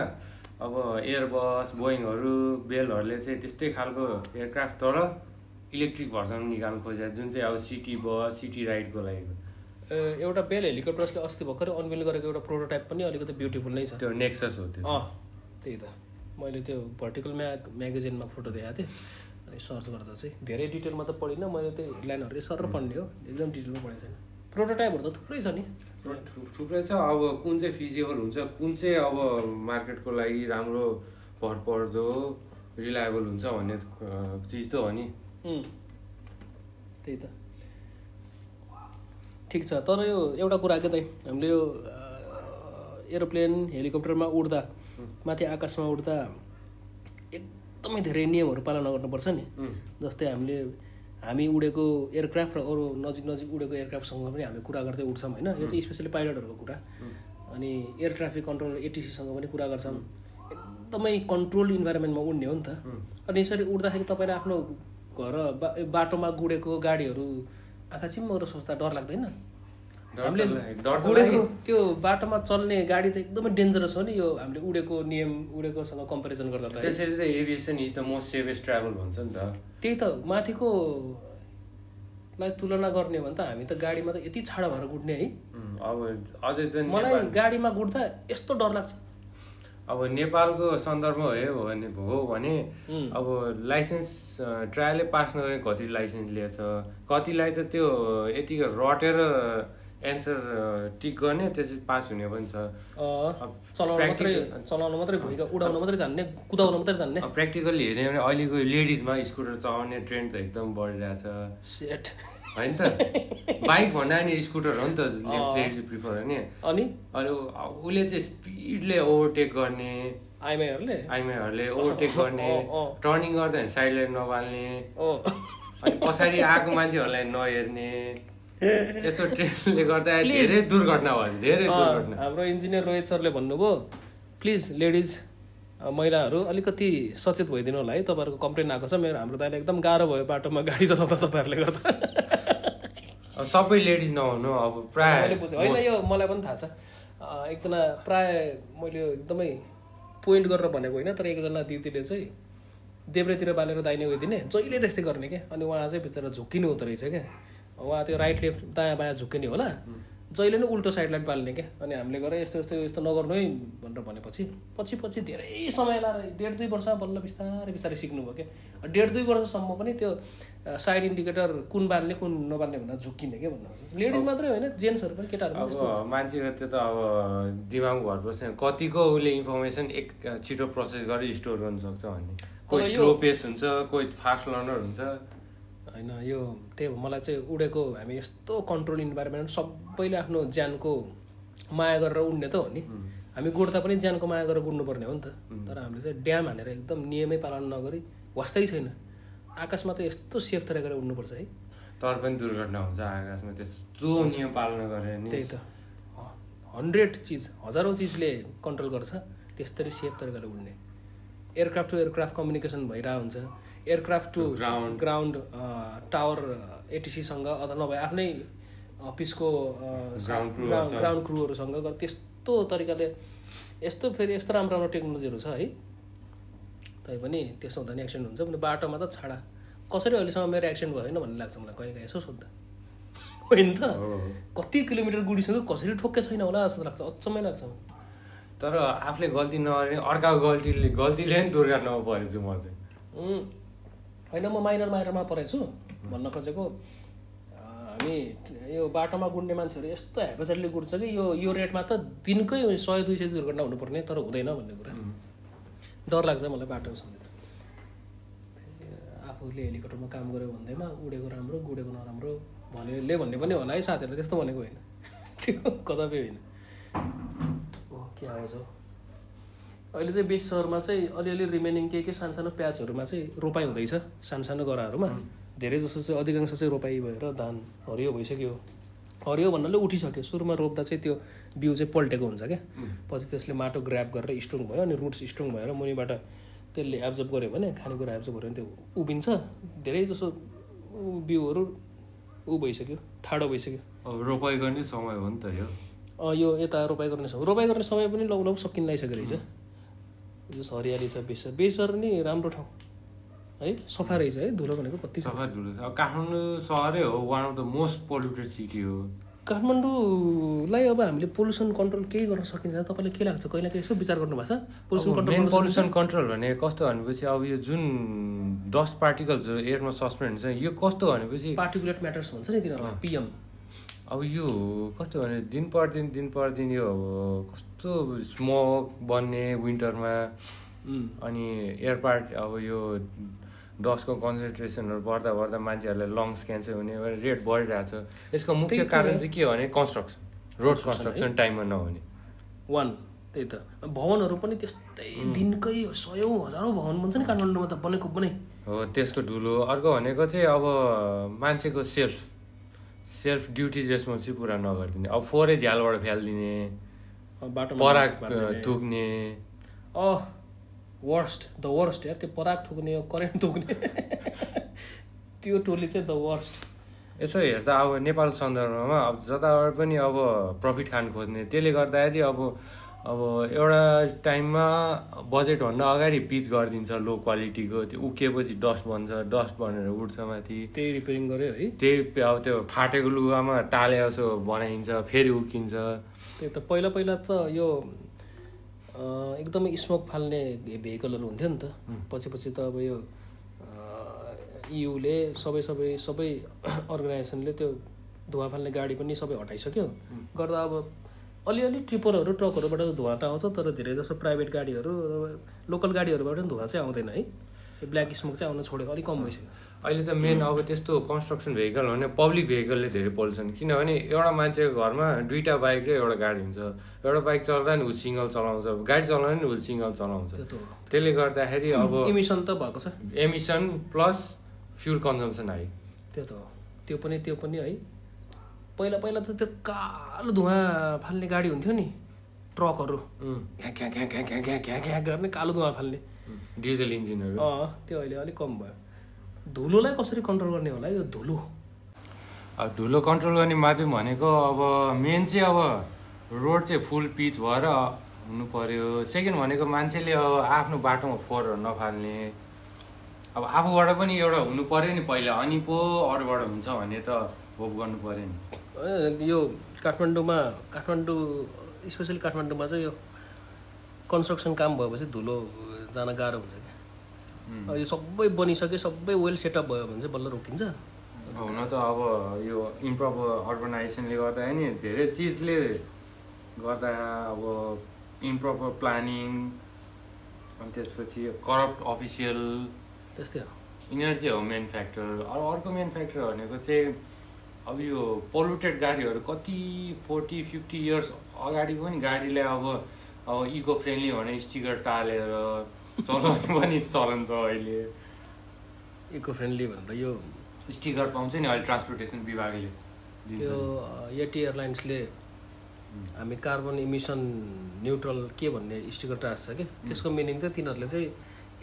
अब एयरबस बोइङहरू बेलहरूले चाहिँ त्यस्तै खालको एयरक्राफ्ट तर इलेक्ट्रिक भर्सन निकाल्नु खोजेको जुन चाहिँ अब सिटी बस सिटी राइडको लागि एउटा बेल हेलिकप्टर्सले अस्ति भर्खरै अनवेल गरेको एउटा प्रोटोटाइप पनि अलिकति ब्युटिफुल नै छ। त्यो नेक्सस हो त्यो। अँ त्यही त। मैले त्यो भर्टिकल म्या म्यागजिनमा फोटो देखाएको थिएँ अनि सर्च गर्दा चाहिँ धेरै डिटेलमा त पढिनँ मैले त्यो हेडलाइनहरू सर पढ्ने हो एकदम डिटेलमा पढेको छैन। प्रोटोटाइपहरू त थुप्रै छ नि। थुप्रै छ। अब कुन चाहिँ फिजिबल हुन्छ कुन चाहिँ अब मार्केटको लागि राम्रो भरपर्दो रिलायबल हुन्छ भन्ने चिज त हो नि। त्यही त। ठिक छ। तर यो एउटा कुरा के त हामीले यो एरोप्लेन हेलिकप्टरमा उड्दा माथि आकाशमा उड्दा एकदमै धेरै नियमहरू पालना गर्नुपर्छ नि। जस्तै हामीले हामी उडेको एयरक्राफ्ट र अरू नजिक नजिक उडेको एयरक्राफ्टसँग पनि हामी कुरा गर्दै उड्छौँ होइन। यो चाहिँ स्पेसली पाइलटहरूको कुरा। अनि एयर ट्राफिक कन्ट्रोल एटिसीसँग पनि कुरा गर्छौँ एकदमै कन्ट्रोल इन्भाइरोमेन्टमा उड्ने हो नि त। अनि यसरी उड्दाखेरि तपाईँले आफ्नो घर बा- बाटोमा गुडेको गाडीहरू आँखा चिम्मो सोच्दा डर लाग्दैन? हामीले। त्यो बाटोमा चल्ने गाडी त एकदमै डेन्जरस हो नि यो हामीले उडेको नियम उडेकोसँग कम्पेरिजन गर्दा त। त्यसरी त aviation is the most safest travel भन्छ नि त त्यही त माथिको लाई तुलना गर्ने हो भने त हामी त गाडीमा त यति छाडा भएर गुड्ने है अब अझै त मलाई गाडीमा गुड्दा यस्तो डर लाग्छ अब नेपालको सन्दर्भमा हो भने हो भने. अब लाइसेन्स ट्रायलै पास नगरे कति लाइसेन्स लिएछ कतिलाई त त्यो यतिको रटेर एन्सर टिक गर्ने त्यसपछि पास हुने पनि छ। चलाउन मात्रै चलाउन मात्रै उडाउन मात्रै जान्ने कुदाउन मात्रै जान्ने। प्र्याक्टिकल्ली हेऱ्यो भने अहिलेको लेडिजमा स्कुटर चलाउने ट्रेन्ड त एकदम बढिरहेछ सेट होइन त? बाइक भन्दा नि स्कुटर हो नि त। लेडिज प्रिफर होइन अनि? अनि उसले चाहिँ स्पिडले ओभरटेक गर्ने। आइमाईहरूले? आइमाईहरूले ओभरटेक गर्ने। टर्निङ गर्दा साइड लाइट नबाल्ने अनि पछाडि आएको मान्छेहरूलाई नहेर्ने। यसो ट्रेनले गर्दा. धेरै दुर्घटना भयो धेरै दुर्घटना। हाम्रो इन्जिनियर रोहित सरले भन्नुभयो प्लिज लेडिज महिलाहरू अलिकति सचेत भइदिनु होला है। तपाईँहरूको कम्प्लेन आएको छ। मेरो हाम्रो दाइले एकदम गाह्रो भयो बाटोमा गाडी चलाउँदा तपाईँहरूले गर्दा। सबै लेडिज नहुनु अब प्राय होइन यो मलाई पनि थाहा छ। एकजना प्राय मैले एकदमै पोइन्ट गरेर भनेको होइन तर एकजना दिदीले चाहिँ देब्रेतिर बालेर दाहिने गइदिने जहिले त्यस्तै गर्ने क्या अनि उहाँ चाहिँ बिचरा झुक्किनु हुँदो रहेछ क्या उहाँ त्यो राइट लेफ्ट दायाँ बायाँ झुक्किने होला। जहिले नै उल्टो साइड लाइट पाल्ने क्या। अनि हामीले गरे यस्तो यस्तो यस्तो नगर्नु है भनेर भनेपछि पछि पछि धेरै समय लाएर डेढ दुई वर्ष बल्ल बिस्तारै बिस्तारै सिक्नुभयो क्या। डेढ दुई वर्षसम्म पनि त्यो साइड इन्डिकेटर कुन बाल्ने कुन नबाल्ने भनेर झुक्किने क्या भन्नु लेडिज मात्रै होइन जेन्ट्सहरू पनि केटाहरू अब मान्छेको त्यो त अब दिमाग भर पर्छ कतिको उसले इन्फर्मेसन एक छिटो प्रोसेस गरेर स्टोर गर्न सक्छ भन्ने। कोही स्लो पेस हुन्छ कोही फास्ट लर्नर हुन्छ। होइन यो त्यही हो। मलाई चाहिँ उडेको हामी यस्तो कन्ट्रोल इन्भाइरोमेन्ट सबैले आफ्नो ज्यानको माया गरेर उड्ने त हो नि। हामी गुड्दा पनि ज्यानको माया गरेर गुड्नुपर्ने हो नि त। तर हामीले चाहिँ ड्याम हानेर एकदम नियमै पालन नगरी वास्तै छैन। आकाशमा त यस्तो सेफ तरिकाले उड्नुपर्छ है। तर पनि दुर्घटना हुन्छ आकाशमा त्यस्तो नियम पालना गरेर नि। त्यही त। हन्ड्रेड चिज हजारौँ चिजले कन्ट्रोल गर्छ त्यस्तरी सेफ तरिकाले उड्ने। एयरक्राफ्ट टु एयरक्राफ्ट कम्युनिकेसन भइरहेको हुन्छ। Aircraft to Ground. Ground tower एटिसीसँग अथवा नभए आफ्नै अफिसको। ग्राउन्ड क्रुहरूसँग त्यस्तो तरिकाले यस्तो फेरि यस्तो राम्रो राम्रो टेक्नोलोजीहरू छ है। तैपनि त्यसो हुँदा नि एक्सिडेन्ट हुन्छ भने बाटोमा त छाडा। कसरी अहिलेसम्म मेरो एक्सिडेन्ट भएन भन्ने लाग्छ मलाई कहिले काहीँ यसो सोद्धा। होइन त। कति किलोमिटर गुडिसक्यो कसरी ठोक्कै छैन होला जस्तो लाग्छ अचम्मै लाग्छ तर आफूले गल्ती नगरे अर्काको गल्तीले गल्तीले नि दुर्घटनामा परेछु म चाहिँ। होइन म माइनर माइनरमा परेछु भन्न खोजेको हामी यो बाटोमा गुड्ने मान्छेहरू यस्तो हेपेचेटले गुड्छ कि यो यो रेटमा त दिनकै सय दुई सय दुर्घटना हुनुपर्ने तर हुँदैन भन्ने कुरा। डर लाग्छ मलाई बाटो समेत। आफूले हेलिकप्टरमा काम गऱ्यो भन्दैमा उडेको राम्रो गुडेको नराम्रो भन्नेले भन्ने पनि होला है साथीहरूले त्यस्तो भनेको होइन। त्यो कदापि होइन। ओ, के आएछ? अहिले चाहिँ बेस सहरमा चाहिँ अलिअलि रिमेनिङ के के सानो सानो प्याजहरूमा चाहिँ रोपाइ हुँदैछ सानो सानो गराहरूमा। धेरै जसो चाहिँ अधिकांश चाहिँ रोपाइ भएर धान हरियो भइसक्यो। हरियो भन्नाले उठिसक्यो। सुरुमा रोप्दा चाहिँ त्यो बिउ चाहिँ पल्टेको हुन्छ क्या। पछि त्यसले माटो ग्राप गरेर स्ट्रङ भयो अनि रुट्स स्ट्रङ भएर मुनिबाट त्यसले एब्जर्ब गर्यो भने खानेकुरा एब्जर्ब गर्यो भने त्यो उभिन्छ। धेरै जसो बिउहरू ऊ भइसक्यो ठाडो भइसक्यो। रोपाइ गर्ने समय हो नि त यो। यो यता रोपाइ गर्ने समय रोपाइ गर्ने समय पनि लौ लौ सकिन लागिसकेको रहेछ जो हरियाली छ बेसर। बेसर नि राम्रो ठाउँ। है सफा रहेछ है धुलो भनेको कति सफा धुलो छ। काठमाडौँ सहरै हो one of the most polluted city हो। काठमाडौँलाई अब हामीले पोल्युसन कन्ट्रोल केही गर्न सकिन्छ। तपाईँलाई के लाग्छ? कहिले काहीँ यसो विचार गर्नु भएको छ पोल्युसन कन्ट्रोल पोल्युसन कन्ट्रोल भने कस्तो भनेपछि अब यो जुन डस्ट पार्टिकल्सहरू एयरमा सस्पेन्ड हुन्छ यो कस्तो भनेपछि पार्टिकुलेट म्याटर्स भन्छ नि तिनीहरूलाई पिएम अब यो कस्तो भने दिन प्रतिदिन दिन प्रतिदिन यो कस्तो स्मोक बन्ने विन्टरमा अनि एयर पार्ट अब यो डस्टको कन्सन्ट्रेसनहरू बढ्दा बढ्दा मान्छेहरूलाई लङ्स क्यान्सर हुने रेट बढिरहेको छ। यसको मुख्य कारण। चाहिँ के हो भने कन्स्ट्रक्सन रोड कन्स्ट्रक्सन टाइममा नहुने। वान त्यही त। भवनहरू पनि त्यस्तै दिनकै सयौँ हजारौँ भवन भन्छ नि काठमाडौँमा त बनेको बनै हो त्यसको धुलो। अर्को भनेको चाहिँ अब मान्छेको सेल्फ सेल्फ ड्युटी रेस्पोन्सिब पुरा नगरिदिने। अब फोहोरै झ्यालबाट फ्यालिदिने। बाटोमा पराग। थुक्ने। अह वर्स्ट द वर्स्ट यार त्यो पराग थुक्ने करेन्ट थुक्ने। त्यो टोली चाहिँ द वर्स्ट यसो हेर्दा अब नेपाल सन्दर्भमा अब जताबाट पनि अब प्रफिट खान खोज्ने त्यसले गर्दाखेरि अब अब एउटा टाइममा बजेटभन्दा अगाडि पिच गरिदिन्छ लो क्वालिटीको त्यो उकिएपछि डस्ट बन्छ डस्ट बनेर उठ्छ माथि। त्यही रिपेयरिङ गऱ्यो है? त्यही अब त्यो फाटेको लुगामा टाले जसो बनाइन्छ फेरि उकिन्छ त्यही त पहिला पहिला त यो एकदमै स्मोक फाल्ने भेहिकलहरू हुन्थ्यो नि त। पछि पछि त अब यो इयुले सबै सबै सबै अर्गनाइजेसनले त्यो धुवा फाल्ने गाडी पनि सबै हटाइसक्यो। गर्दा अब अलिअलि ट्रिपरहरू ट्रकहरूबाट धुवा त आउँछ तर धेरै जसो प्राइभेट गाडीहरू लोकल गाडीहरूबाट पनि धुवा चाहिँ आउँदैन है। ब्ल्याक स्मोक चाहिँ आउन छोडेको अलिक कम भइसक्यो। अहिले त मेन अब त्यस्तो कन्स्ट्रक्सन भेहिकल हो भने पब्लिक भेहिकलले धेरै पोल्छन्। किनभने एउटा मान्छेको घरमा दुईवटा बाइक र एउटा गाडी हुन्छ। एउटा बाइक चलाउँदा नि ऊ सिङ्गल चलाउँछ गाडी चलाउँदा नि ऊ सिङ्गल चलाउँछ। त्यसले गर्दाखेरि अब इमिसन त भएको छ। Emission plus fuel consumption high त्यो त हो। त्यो पनि त्यो पनि है। पहिला पहिला त त्यो कालो धुवा फाल्ने गाडी हुन्थ्यो नि ट्रकहरू। घ्या गर्ने कालो धुवा फाल्ने। डिजल इन्जिनहरू। अँ त्यो अहिले अलिक कम भयो। धुलोलाई कसरी कन्ट्रोल गर्ने होला यो धुलो? अब धुलो कन्ट्रोल गर्ने माध्यम भनेको अब मेन चाहिँ अब रोड चाहिँ फुल पिच भएर हुनु पऱ्यो सेकेन्ड भनेको मान्छेले अब आफ्नो बाटोमा फोहोरहरू नफाल्ने। अब आफूबाट पनि एउटा हुनु पऱ्यो नि पहिला। अनि पो अरूबाट हुन्छ भने त होप गर्नु पर्यो नि। यो काठमाडौँमा काठमाडौँ स्पेसली काठमाडौँमा चाहिँ यो कन्स्ट्रक्सन काम भएपछि धुलो जान गाह्रो हुन्छ क्या। अब यो सबै बनिसक्यो सबै वेल सेटअप भयो भने चाहिँ बल्ल रोकिन्छ। हुन त अब यो इम्प्रोपर अर्गनाइजेसनले गर्दा नि धेरै चिजले गर्दा अब इम्प्रोपर प्लानिङ अनि त्यसपछि करप्ट अफिसियल त्यस्तै हो। यिनीहरू चाहिँ हो मेन फ्याक्टर। अरू अर्को मेन फ्याक्टर भनेको चाहिँ अब यो पोल्युटेड गाडीहरू कति फोर्टी फिफ्टी इयर्स अगाडिको पनि गाडीलाई अब अब इको फ्रेन्डली भने स्टिकर टालेर चलाउने पनि चलन छ अहिले। इको फ्रेन्डली भनेर यो स्टिकर पाउँछ नि अहिले ट्रान्सपोर्टेसन विभागले त्यो एटी एयरलाइन्सले हामी कार्बन इमिसन न्युट्रल के भन्ने स्टिकर टाँस छ कि? त्यसको मिनिङ चाहिँ तिनीहरूले चाहिँ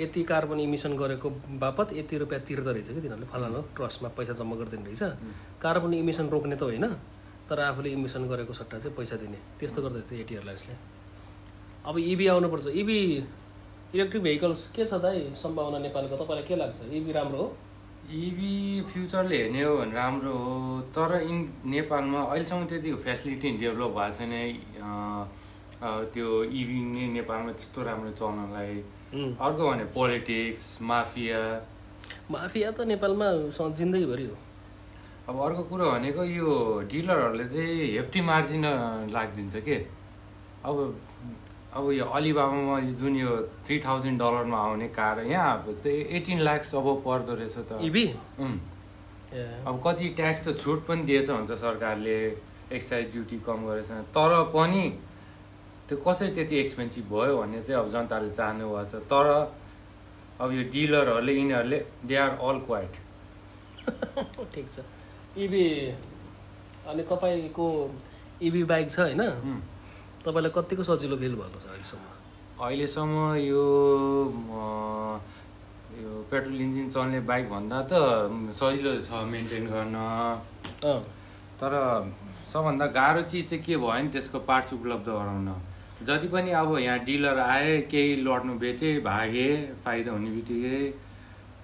यति कार्बन इमिसन गरेको बापत यति रुपियाँ तिर्दो रहेछ कि तिनीहरूले? फलानु ट्रस्टमा पैसा जम्मा गरिदिनु रहेछ। कार्बन इमिसन रोक्ने त होइन तर आफूले इमिसन गरेको सट्टा चाहिँ पैसा दिने। त्यस्तो गर्दै चाहिँ एटी एयरलाइन्सले अब इभी आउनुपर्छ। इभी इलेक्ट्रिक भेहिकल्स के छ दाइ? सम्भावना नेपालको तपाईँलाई के लाग्छ? इभी राम्रो हो? इभी फ्युचरले हेर्ने हो भने राम्रो हो तर इन नेपालमा अहिलेसम्म त्यति फेसिलिटी डेभलप भएको छैन। त्यो इभी नै नेपालमा त्यस्तो राम्रो चल्नलाई अर्को भने पोलिटिक्स माफिया। माफिया त नेपालमा जिन्दगीभरि हो। अब अर्को कुरो भनेको यो डिलरहरूले चाहिँ हेफ्टी मार्जिन लागिदिन्छ के? अब अब यो अलिबाबामा जुन यो थ्री थाउजन्ड डलरमा आउने कार यहाँ चाहिँ एटिन लाक्स अब पर्दो रहेछ त। अब कति ट्याक्स त छुट पनि दिएछ हुन्छ सरकारले एक्साइज ड्युटी कम गरेछ। तर पनि त्यो कसरी त्यति एक्सपेन्सिभ भयो भन्ने चाहिँ अब जनताले चाहनु भएको छ। तर अब यो डिलरहरूले यिनीहरूले दे आर अल क्वाइट ठिक छ। इभी अनि तपाईँको इभी बाइक छ होइन? तपाईँलाई कतिको सजिलो फिल भएको छ अहिलेसम्म? अहिलेसम्म यो यो पेट्रोल इन्जिन चल्ने बाइक भन्दा त सजिलो छ मेन्टेन गर्न। तर सबभन्दा गाह्रो चिज चाहिँ के भयो भने त्यसको पार्ट्स उपलब्ध गराउन। जति पनि अब यहाँ डिलर आए केही लड्नु बेचे भागे फाइदा हुने बित्तिकै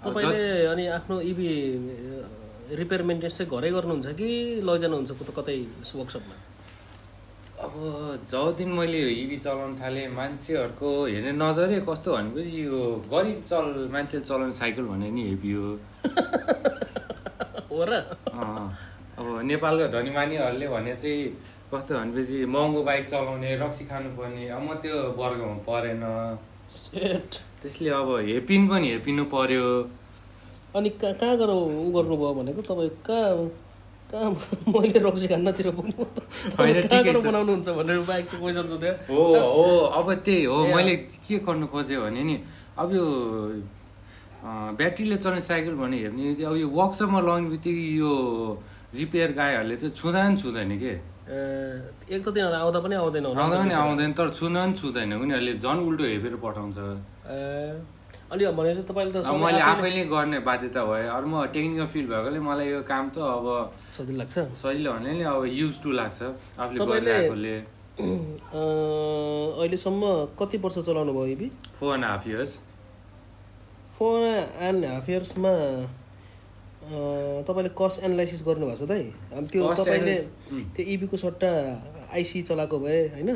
तपाईँले अनि आफ्नो इभी रिपेयर मेन्टेन्स चाहिँ घरै गर्नुहुन्छ कि लैजानुहुन्छ कता वर्कसपमा अब जब दिन मैले यो इभी चलाउन थालेँ मान्छेहरूको हेर्ने नजरै कस्तो भनेपछि यो गरिब चल मान्छेले चलाउने साइकल भने नि हेभी हो। हो र? अब नेपालको धनीमानीहरूले भने चाहिँ कस्तो भनेपछि महँगो बाइक चलाउने रक्सी खानुपर्ने अब म त्यो वर्गमा परेन. त्यसले अब हेपिन पनि हेपिनु पर्यो। अनि कहाँ कहाँ गएर उ गर्नुभयो भनेको? तपाईँ कहाँ कहाँ मैले रक्सी खान्नतिर। बनाउनुहुन्छ भनेर बाइक चाहिँ क्वेसन सोध्यो। हो हो अब त्यही हो। मैले के गर्नु खोजेँ भने नि अब यो ब्याट्रीले चल्ने साइकल भने हेर्ने अब यो वर्कसपमा लगाउने बित्तिकै यो रिपेयर गाईहरूले त छुँदा पनि छुँदैन के? एक त तिनीहरू आउँदा पनि आउँदैन आउँदा पनि आउँदैन तर छुन पनि छुँदैन। उनीहरूले झन् उल्टो हेपेर पठाउँछ। ए, अनि भनेपछि तपाईँले त मैले आफैले- गर्ने बाध्यता भयो अरू म टेक्निकल फिल्ड भएकोले मलाई यो काम त अब सजिलो लाग्छ। सजिलो भने नि अब युज टु लाग्छ आफूले गरिरहेकोले। अहिलेसम्म कति वर्ष चलाउनु भयो EV four and half years four and half इयर्समा तपाईँले कस्ट एनालाइसिस गर्नुभएको छ त है? अब त्यो तपाईँले. त्यो इबीको सट्टा आइसी चलाएको भए होइन?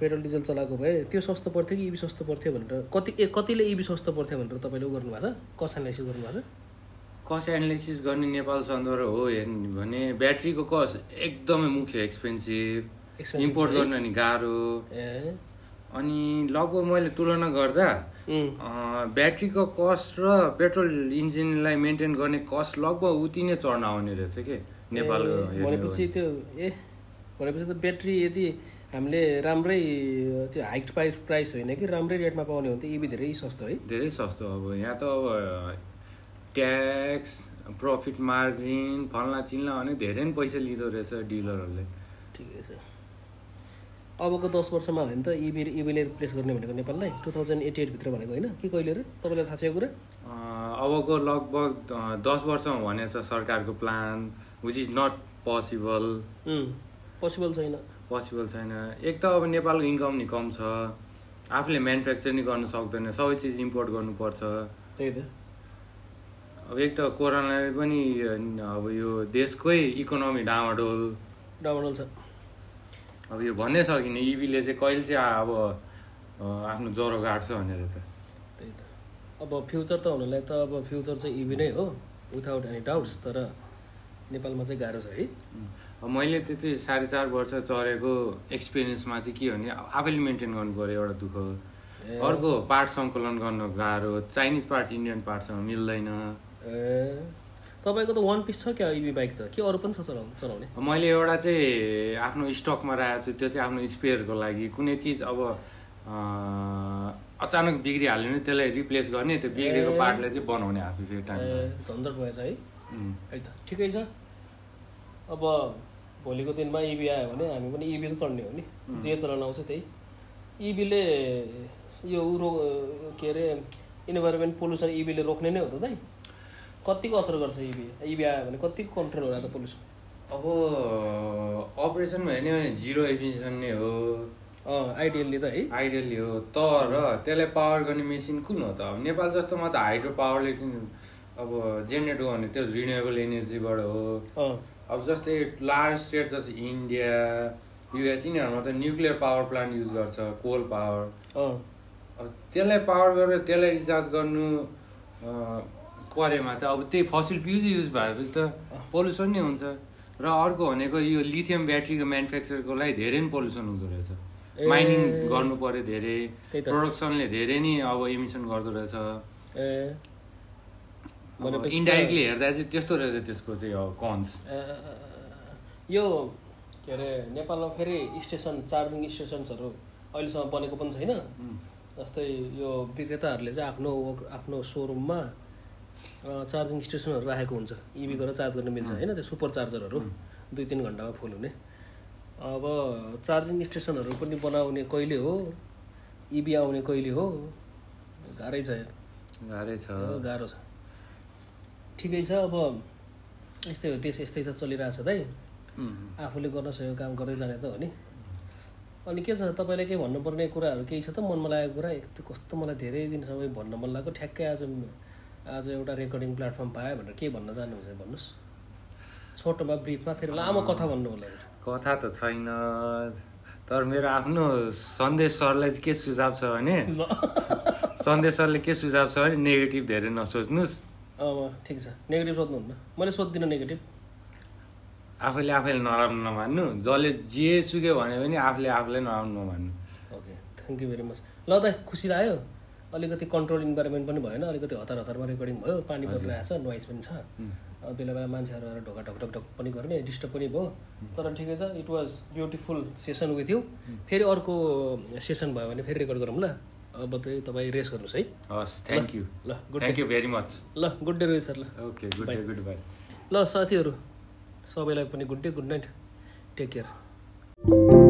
पेट्रोल डिजल चलाएको भए त्यो सस्तो पर्थ्यो कि इबी सस्तो पर्थ्यो भनेर? कति ए कतिले इबी सस्तो पर्थ्यो भनेर तपाईँले उ गर्नुभएको छ? कस्ट एनालाइसिस गर्नुभएको छ? कस्ट एनालिसिस गर्ने नेपाल सन्दर्भ हो हेर्ने भने ब्याट्रीको कस्ट एकदमै मुख्य एक्सपेन्सिभ इम्पोर्ट? गर्न नि गाह्रो। ए। अनि लगभग मैले तुलना गर्दा ब्याट्रीको कस्ट र पेट्रोल इन्जिनलाई मेन्टेन गर्ने कस्ट लगभग उति नै चढ्न आउने रहेछ कि? नेपालको हो भनेपछि त्यो ए भनेपछि त ब्याट्री यदि हामीले राम्रै त्यो हाइट प्राइस प्राइस होइन कि राम्रै रेटमा पाउने हो भने त इबी धेरै सस्तो है। धेरै सस्तो अब यहाँ त अब ट्याक्स प्रफिट मार्जिन फल्ना चिल्ला भने धेरै नै पैसा लिँदो रहेछ डिलरहरूले ठिकै छ। अबको दस वर्षमा हो भने त इबी इबीले रिप्लेस गर्ने भनेको नेपाललाई? टु थाउजन्ड एटी एटभित्र भनेको होइन? के कहिले रे तपाईँलाई थाहा छ यो कुरा? अबको लगभग दस वर्षमा भनेको छ सरकारको plan which is not possible possible छैन। पोसिबल छैन। एक त अब नेपालको इन्कम नि कम छ। आफूले म्यानुफ्याक्चर नि गर्न सक्दैन। सबै चिज इम्पोर्ट गर्नुपर्छ। त्यही त। अब एक त कोरोनाले पनि अब यो देशकै इकोनोमी डामाडोल। डाउनल छ। अब यो भन्नै सकिने इबीले चाहिँ कहिले चाहिँ अब आफ्नो ज्वरो गाड्छ भनेर त। त्यही त। अब फ्युचर त हुनलाई त अब फ्युचर चाहिँ इबी नै हो विदाउट एनी डाउट्स तर नेपालमा चाहिँ गाह्रो छ है। अब मैले त्यति साढे चार वर्ष चढेको एक्सपिरियन्समा चाहिँ के भने आफैले मेन्टेन गर्नु पऱ्यो एउटा दुःख। अर्को पार्ट सङ्कलन गर्न गाह्रो चाइनिज पार्ट इन्डियन पार्टसँग मिल्दैन। ए। तपाईँको त वान पिस छ क्या इबी बाइक त? के अरू पनि छ चलाउनु? चलाउने मैले एउटा चाहिँ आफ्नो स्टकमा राखेको छु त्यो चाहिँ आफ्नो स्पेयरको लागि। कुनै चिज अब अचानक बिग्रिहाल्यो भने त्यसलाई रिप्लेस गर्ने त्यो बिग्रेको। पार्टलाई चाहिँ बनाउने आफै फेरि ए टाइममा झन्झट भएछ है? त ठिकै छ। अब भोलिको दिनमा इबी आयो भने हामी पनि इबी त चढ्ने हो नि। जे चलाउन आउँछ त्यही। इबीले यो उ रो के अरे इन्भाइरोमेन्ट पोल्युसन इबीले रोक्ने नै हो त दाइ। कतिको असर गर्छ इबी इबी आयो भने कतिको कन्ट्रोल होला त पोल्युसन अब अपरेसनमा हेर्ने भने जिरो एफिसियन नै हो। आइडियल्ली त है। आइडियली हो। तर त्यसलाई पावर गर्ने मेसिन कुन हो त? अब नेपाल जस्तोमा त हाइड्रो पावरले अब जेनेरेट गर्ने त्यो रिन्युएबल एनर्जीबाट हो। अब जस्तै लार्ज स्टेट जस्तै इन्डिया युएस यिनीहरूमा त न्युक्लियर पावर प्लान्ट युज गर्छ कोल पावर अब त्यसलाई पावर गरेर त्यसलाई रिचार्ज गर्नु अँ, परेमा त अब त्यही फसिल फ्युज युज भएपछि त पोल्युसन नै हुन्छ। र अर्को भनेको यो लिथियम ब्याट्रीको म्यानुफ्याक्चरको लागि धेरै नै पोल्युसन हुँदो रहेछ। माइनिङ गर्नु पर्यो धेरै। प्रोडक्सनले धेरै नै अब इमिसन गर्दो रहेछ। ए। भनेपछि त- इन्डाइरेक्टली हेर्दा चाहिँ त्यस्तो रहेछ त्यसको चाहिँ अब कन्स यो के अरे नेपालमा फेरि स्टेसन चार्जिङ स्टेसन्सहरू अहिलेसम्म बनेको पनि छैन। जस्तै यो विक्रेताहरूले चाहिँ आफ्नो आफ्नो सोरुममा चार्जिङ स्टेसनहरू राखेको हुन्छ। इभी गरेर चार्ज गर्न मिल्छ होइन? त्यो सुपर चार्जरहरू दुई तिन घन्टामा फुल हुने। अब चार्जिङ स्टेसनहरू पनि बनाउने कहिले हो? इभी आउने कहिले हो? गाह्रै छ। गाह्रै छ। गाह्रो छ। ठिकै छ। अब यस्तै हो देश यस्तै छ चलिरहेछ दाइ. आफूले गर्न सकेको काम गर्दै जाने त हो नि। अनि के छ तपाईँले केही भन्नुपर्ने कुराहरू केही छ त? मनमा लागेको कुरा कस्तो मलाई धेरै दिनसम्म भन्न मन लाग्यो ठ्याक्कै आज आज एउटा रेकर्डिङ प्लेटफर्म पायो भनेर के भन्न चाहनुहुन्छ भन्नुहोस्। छोटोमा ब्रिफमा फेरि लामो कथा भन्नु होला कथा त छैन। तर मेरो आफ्नो सन्देश सरलाई चाहिँ के सुझाव छ भने ल। सन्देश सरले के सुझाव छ भने नेगेटिभ धेरै नसोच्नुहोस्। अब ठिक छ। नेगेटिभ सोध्नुहुन्न। मैले सोध्दिनँ नेगेटिभ। आफैले आफैले नराम्रो नमान्नु। जसले जे सुक्यो भन्यो भने आफूले आफूलाई नराम्रो नमान्नु। Okay thank you very much. ल त खुसी लाग्यो? अलिकति कन्ट्रोल इन्भाइरोमेन्ट पनि भएन अलिकति हतार हतारमा रेकर्डिङ भयो पानी परिरहेको छ नोइज पनि छ। अब बेला बेला मान्छेहरू आएर ढोका ढक ढक ढक पनि गर्ने डिस्टर्ब पनि भयो। तर ठिकै छ it was beautiful session with you फेरि अर्को सेसन भयो भने फेरि रेकर्ड गरौँ ल। अब चाहिँ तपाईँ रेस गर्नुहोस् है। हस् थ्याङ्क यू ल good thank you very much ल गुड डे रोहित सर ल। Okay good day good bye ल साथीहरू सबैलाई पनि good day good night take care